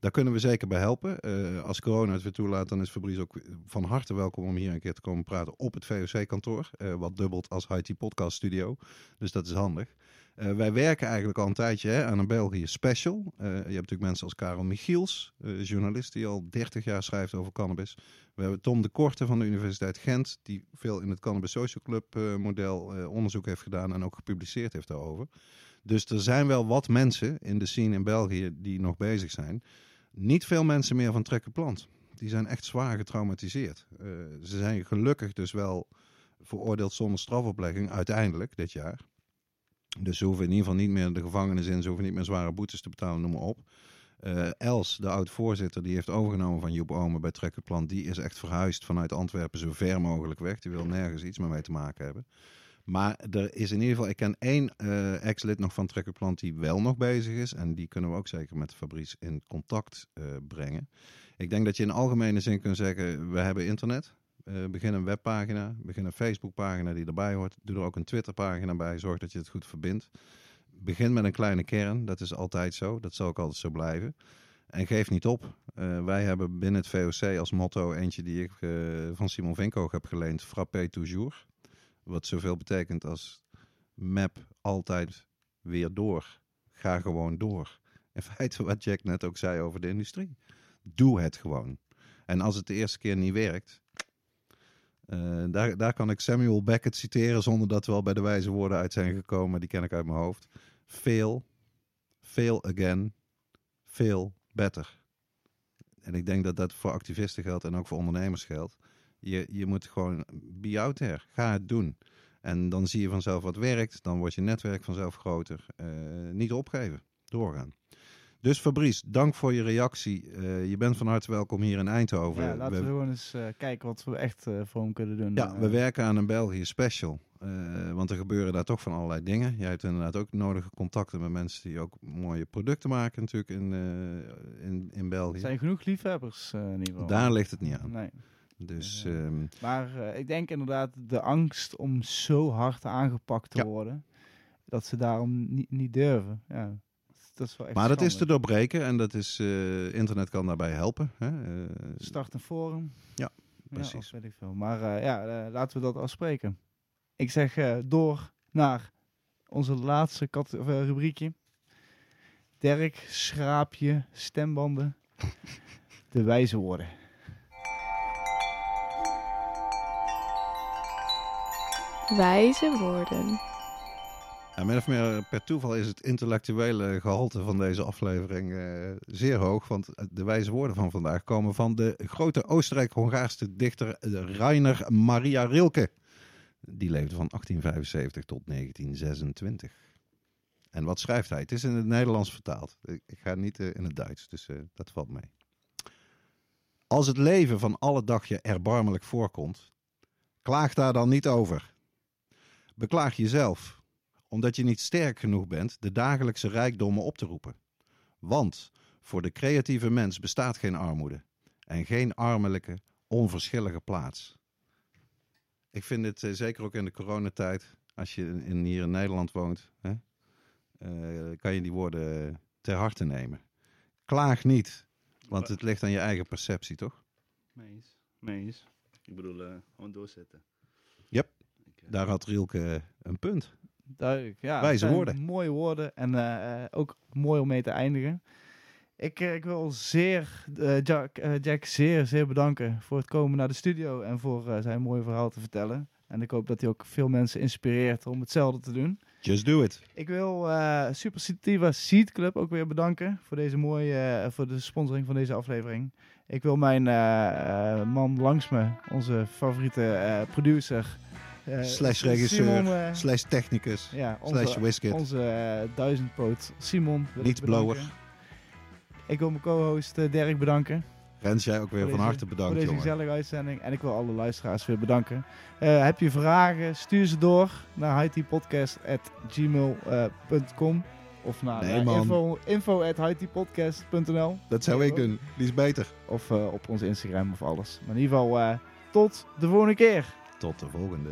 Daar kunnen we zeker bij helpen. Als corona het weer toelaat, dan is Fabrice ook van harte welkom om hier een keer te komen praten op het VOC-kantoor. wat dubbelt als IT Podcast Studio. Dus dat is handig. Eh, wij werken eigenlijk al een tijdje hè, aan een België special. Eh, je hebt natuurlijk mensen als Karel Michiels, eh, journalist die al 30 jaar schrijft over cannabis. We hebben Tom de Korte van de Universiteit Gent, die veel in het Cannabis Social Club model onderzoek heeft gedaan en ook gepubliceerd heeft daarover. Dus er zijn wel wat mensen in de scene in België die nog bezig zijn. Niet veel mensen meer van Trekken Plant. die zijn echt zwaar getraumatiseerd. Ze zijn gelukkig dus wel veroordeeld zonder strafoplegging uiteindelijk dit jaar. Dus ze hoeven in ieder geval niet meer de gevangenis in, ze hoeven niet meer zware boetes te betalen, noem maar op. Eh, Els, de oud-voorzitter, die heeft overgenomen van Joep Omen bij Trekkerplan. Die is echt verhuisd vanuit Antwerpen zo ver mogelijk weg. Die wil nergens iets meer mee te maken hebben. Maar er is in ieder geval, ik ken één eh, ex-lid nog van Trekkerplan die wel nog bezig is. En die kunnen we ook zeker met Fabrice in contact eh, brengen. Ik denk dat je in algemene zin kunt zeggen, we hebben internet. Eh, begin een webpagina, begin een Facebookpagina die erbij hoort. Doe er ook een Twitterpagina bij, zorg dat je het goed verbindt. Begin met een kleine kern, dat is altijd zo. Dat zal ook altijd zo blijven. En geef niet op. Eh, wij hebben binnen het VOC als motto eentje die ik eh, van Simon Vinkoog heb geleend. Frappé toujours. Wat zoveel betekent als map altijd weer door. Ga gewoon door. In feite wat Jack net ook zei over de industrie. Doe het gewoon. En als het de eerste keer niet werkt... eh, daar, daar kan ik Samuel Beckett citeren zonder dat we al bij de wijze woorden uit zijn gekomen. Die ken ik uit mijn hoofd. Fail, fail again, fail better. En ik denk dat dat voor activisten geldt en ook voor ondernemers geldt. Je, je moet gewoon be out there. Ga het doen. En dan zie je vanzelf wat werkt. Dan wordt je netwerk vanzelf groter. Eh, niet opgeven. Doorgaan. Dus Fabrice, dank voor je reactie. Eh, je bent van harte welkom hier in Eindhoven. Ja, laten we, We- gewoon eens eh, kijken wat we echt eh, voor hem kunnen doen. ja, we werken aan een België special. Want er gebeuren daar toch van allerlei dingen. Jij hebt inderdaad ook nodige contacten met mensen die ook mooie producten maken natuurlijk in, in, in België. Er zijn genoeg liefhebbers in ieder geval. Daar ligt het niet aan. Nee. Dus ehm, Maar ik denk inderdaad de angst om zo hard aangepakt te Ja. worden, dat ze daarom niet, niet durven. Ja, dat is wel echt maar dat is te doorbreken en dat is, eh, internet kan daarbij helpen. Hè? Eh, Start een forum. Ja, precies. weet ik veel. Maar eh, ja, laten we dat afspreken. Ik zeg eh, door naar onze laatste kat of, rubriekje. Dirk, schraapje, stembanden. De wijze woorden. Wijze woorden. Of meer per toeval is het intellectuele gehalte van deze aflevering eh, zeer hoog. Want de wijze woorden van vandaag komen van de grote Oostenrijk-Hongaarse dichter eh, Rainer Maria Rilke. Die leefde van 1875 tot 1926. En wat schrijft hij? Het is in het Nederlands vertaald. Ik, ga niet eh, in het Duits, dus eh, dat valt mee. Als het leven van alle dag je erbarmelijk voorkomt, klaag daar dan niet over. Beklaag jezelf, omdat je niet sterk genoeg bent de dagelijkse rijkdommen op te roepen. Want voor de creatieve mens bestaat geen armoede en geen armelijke, onverschillige plaats. Ik vind het eh, zeker ook in de coronatijd, als je in, in- hier in Nederland woont, hè, eh, kan je die woorden ter harte nemen. Klaag niet, want het ligt aan je eigen perceptie, toch? Mees. Mees. Ik bedoel, eh, gewoon doorzetten. Yep. Ik, eh, Daar had Rielke een punt. Duidelijk, ja. Wijze woorden. Mooie woorden en eh, ook mooi om mee te eindigen. Ik, eh, ik wil zeer, eh, Jack, Jack zeer, zeer bedanken voor het komen naar de studio en voor zijn mooie verhaal te vertellen. En ik hoop dat hij ook veel mensen inspireert om hetzelfde te doen. Just do it. Ik wil eh Super Seed Club ook weer bedanken voor deze mooie, voor de sponsoring van deze aflevering. Ik wil mijn man langs me, onze favoriete producer. Eh, Slash regisseur, eh, slash technicus, ja, slash onze, whisket. onze eh, duizendpoot Simon. Niet blower. Ik wil mijn co-host Dirk bedanken. Rens, jij ook weer Voor van deze- harte voor bedankt, deze jongen. gezellige uitzending. En ik wil alle luisteraars weer bedanken. Heb je vragen, stuur ze door naar hitpodcast.gmail.com of naar Nee, info, Dat zou ik doen. Die is beter. of op onze Instagram of alles. Maar in ieder geval, tot de volgende keer. Tot de volgende.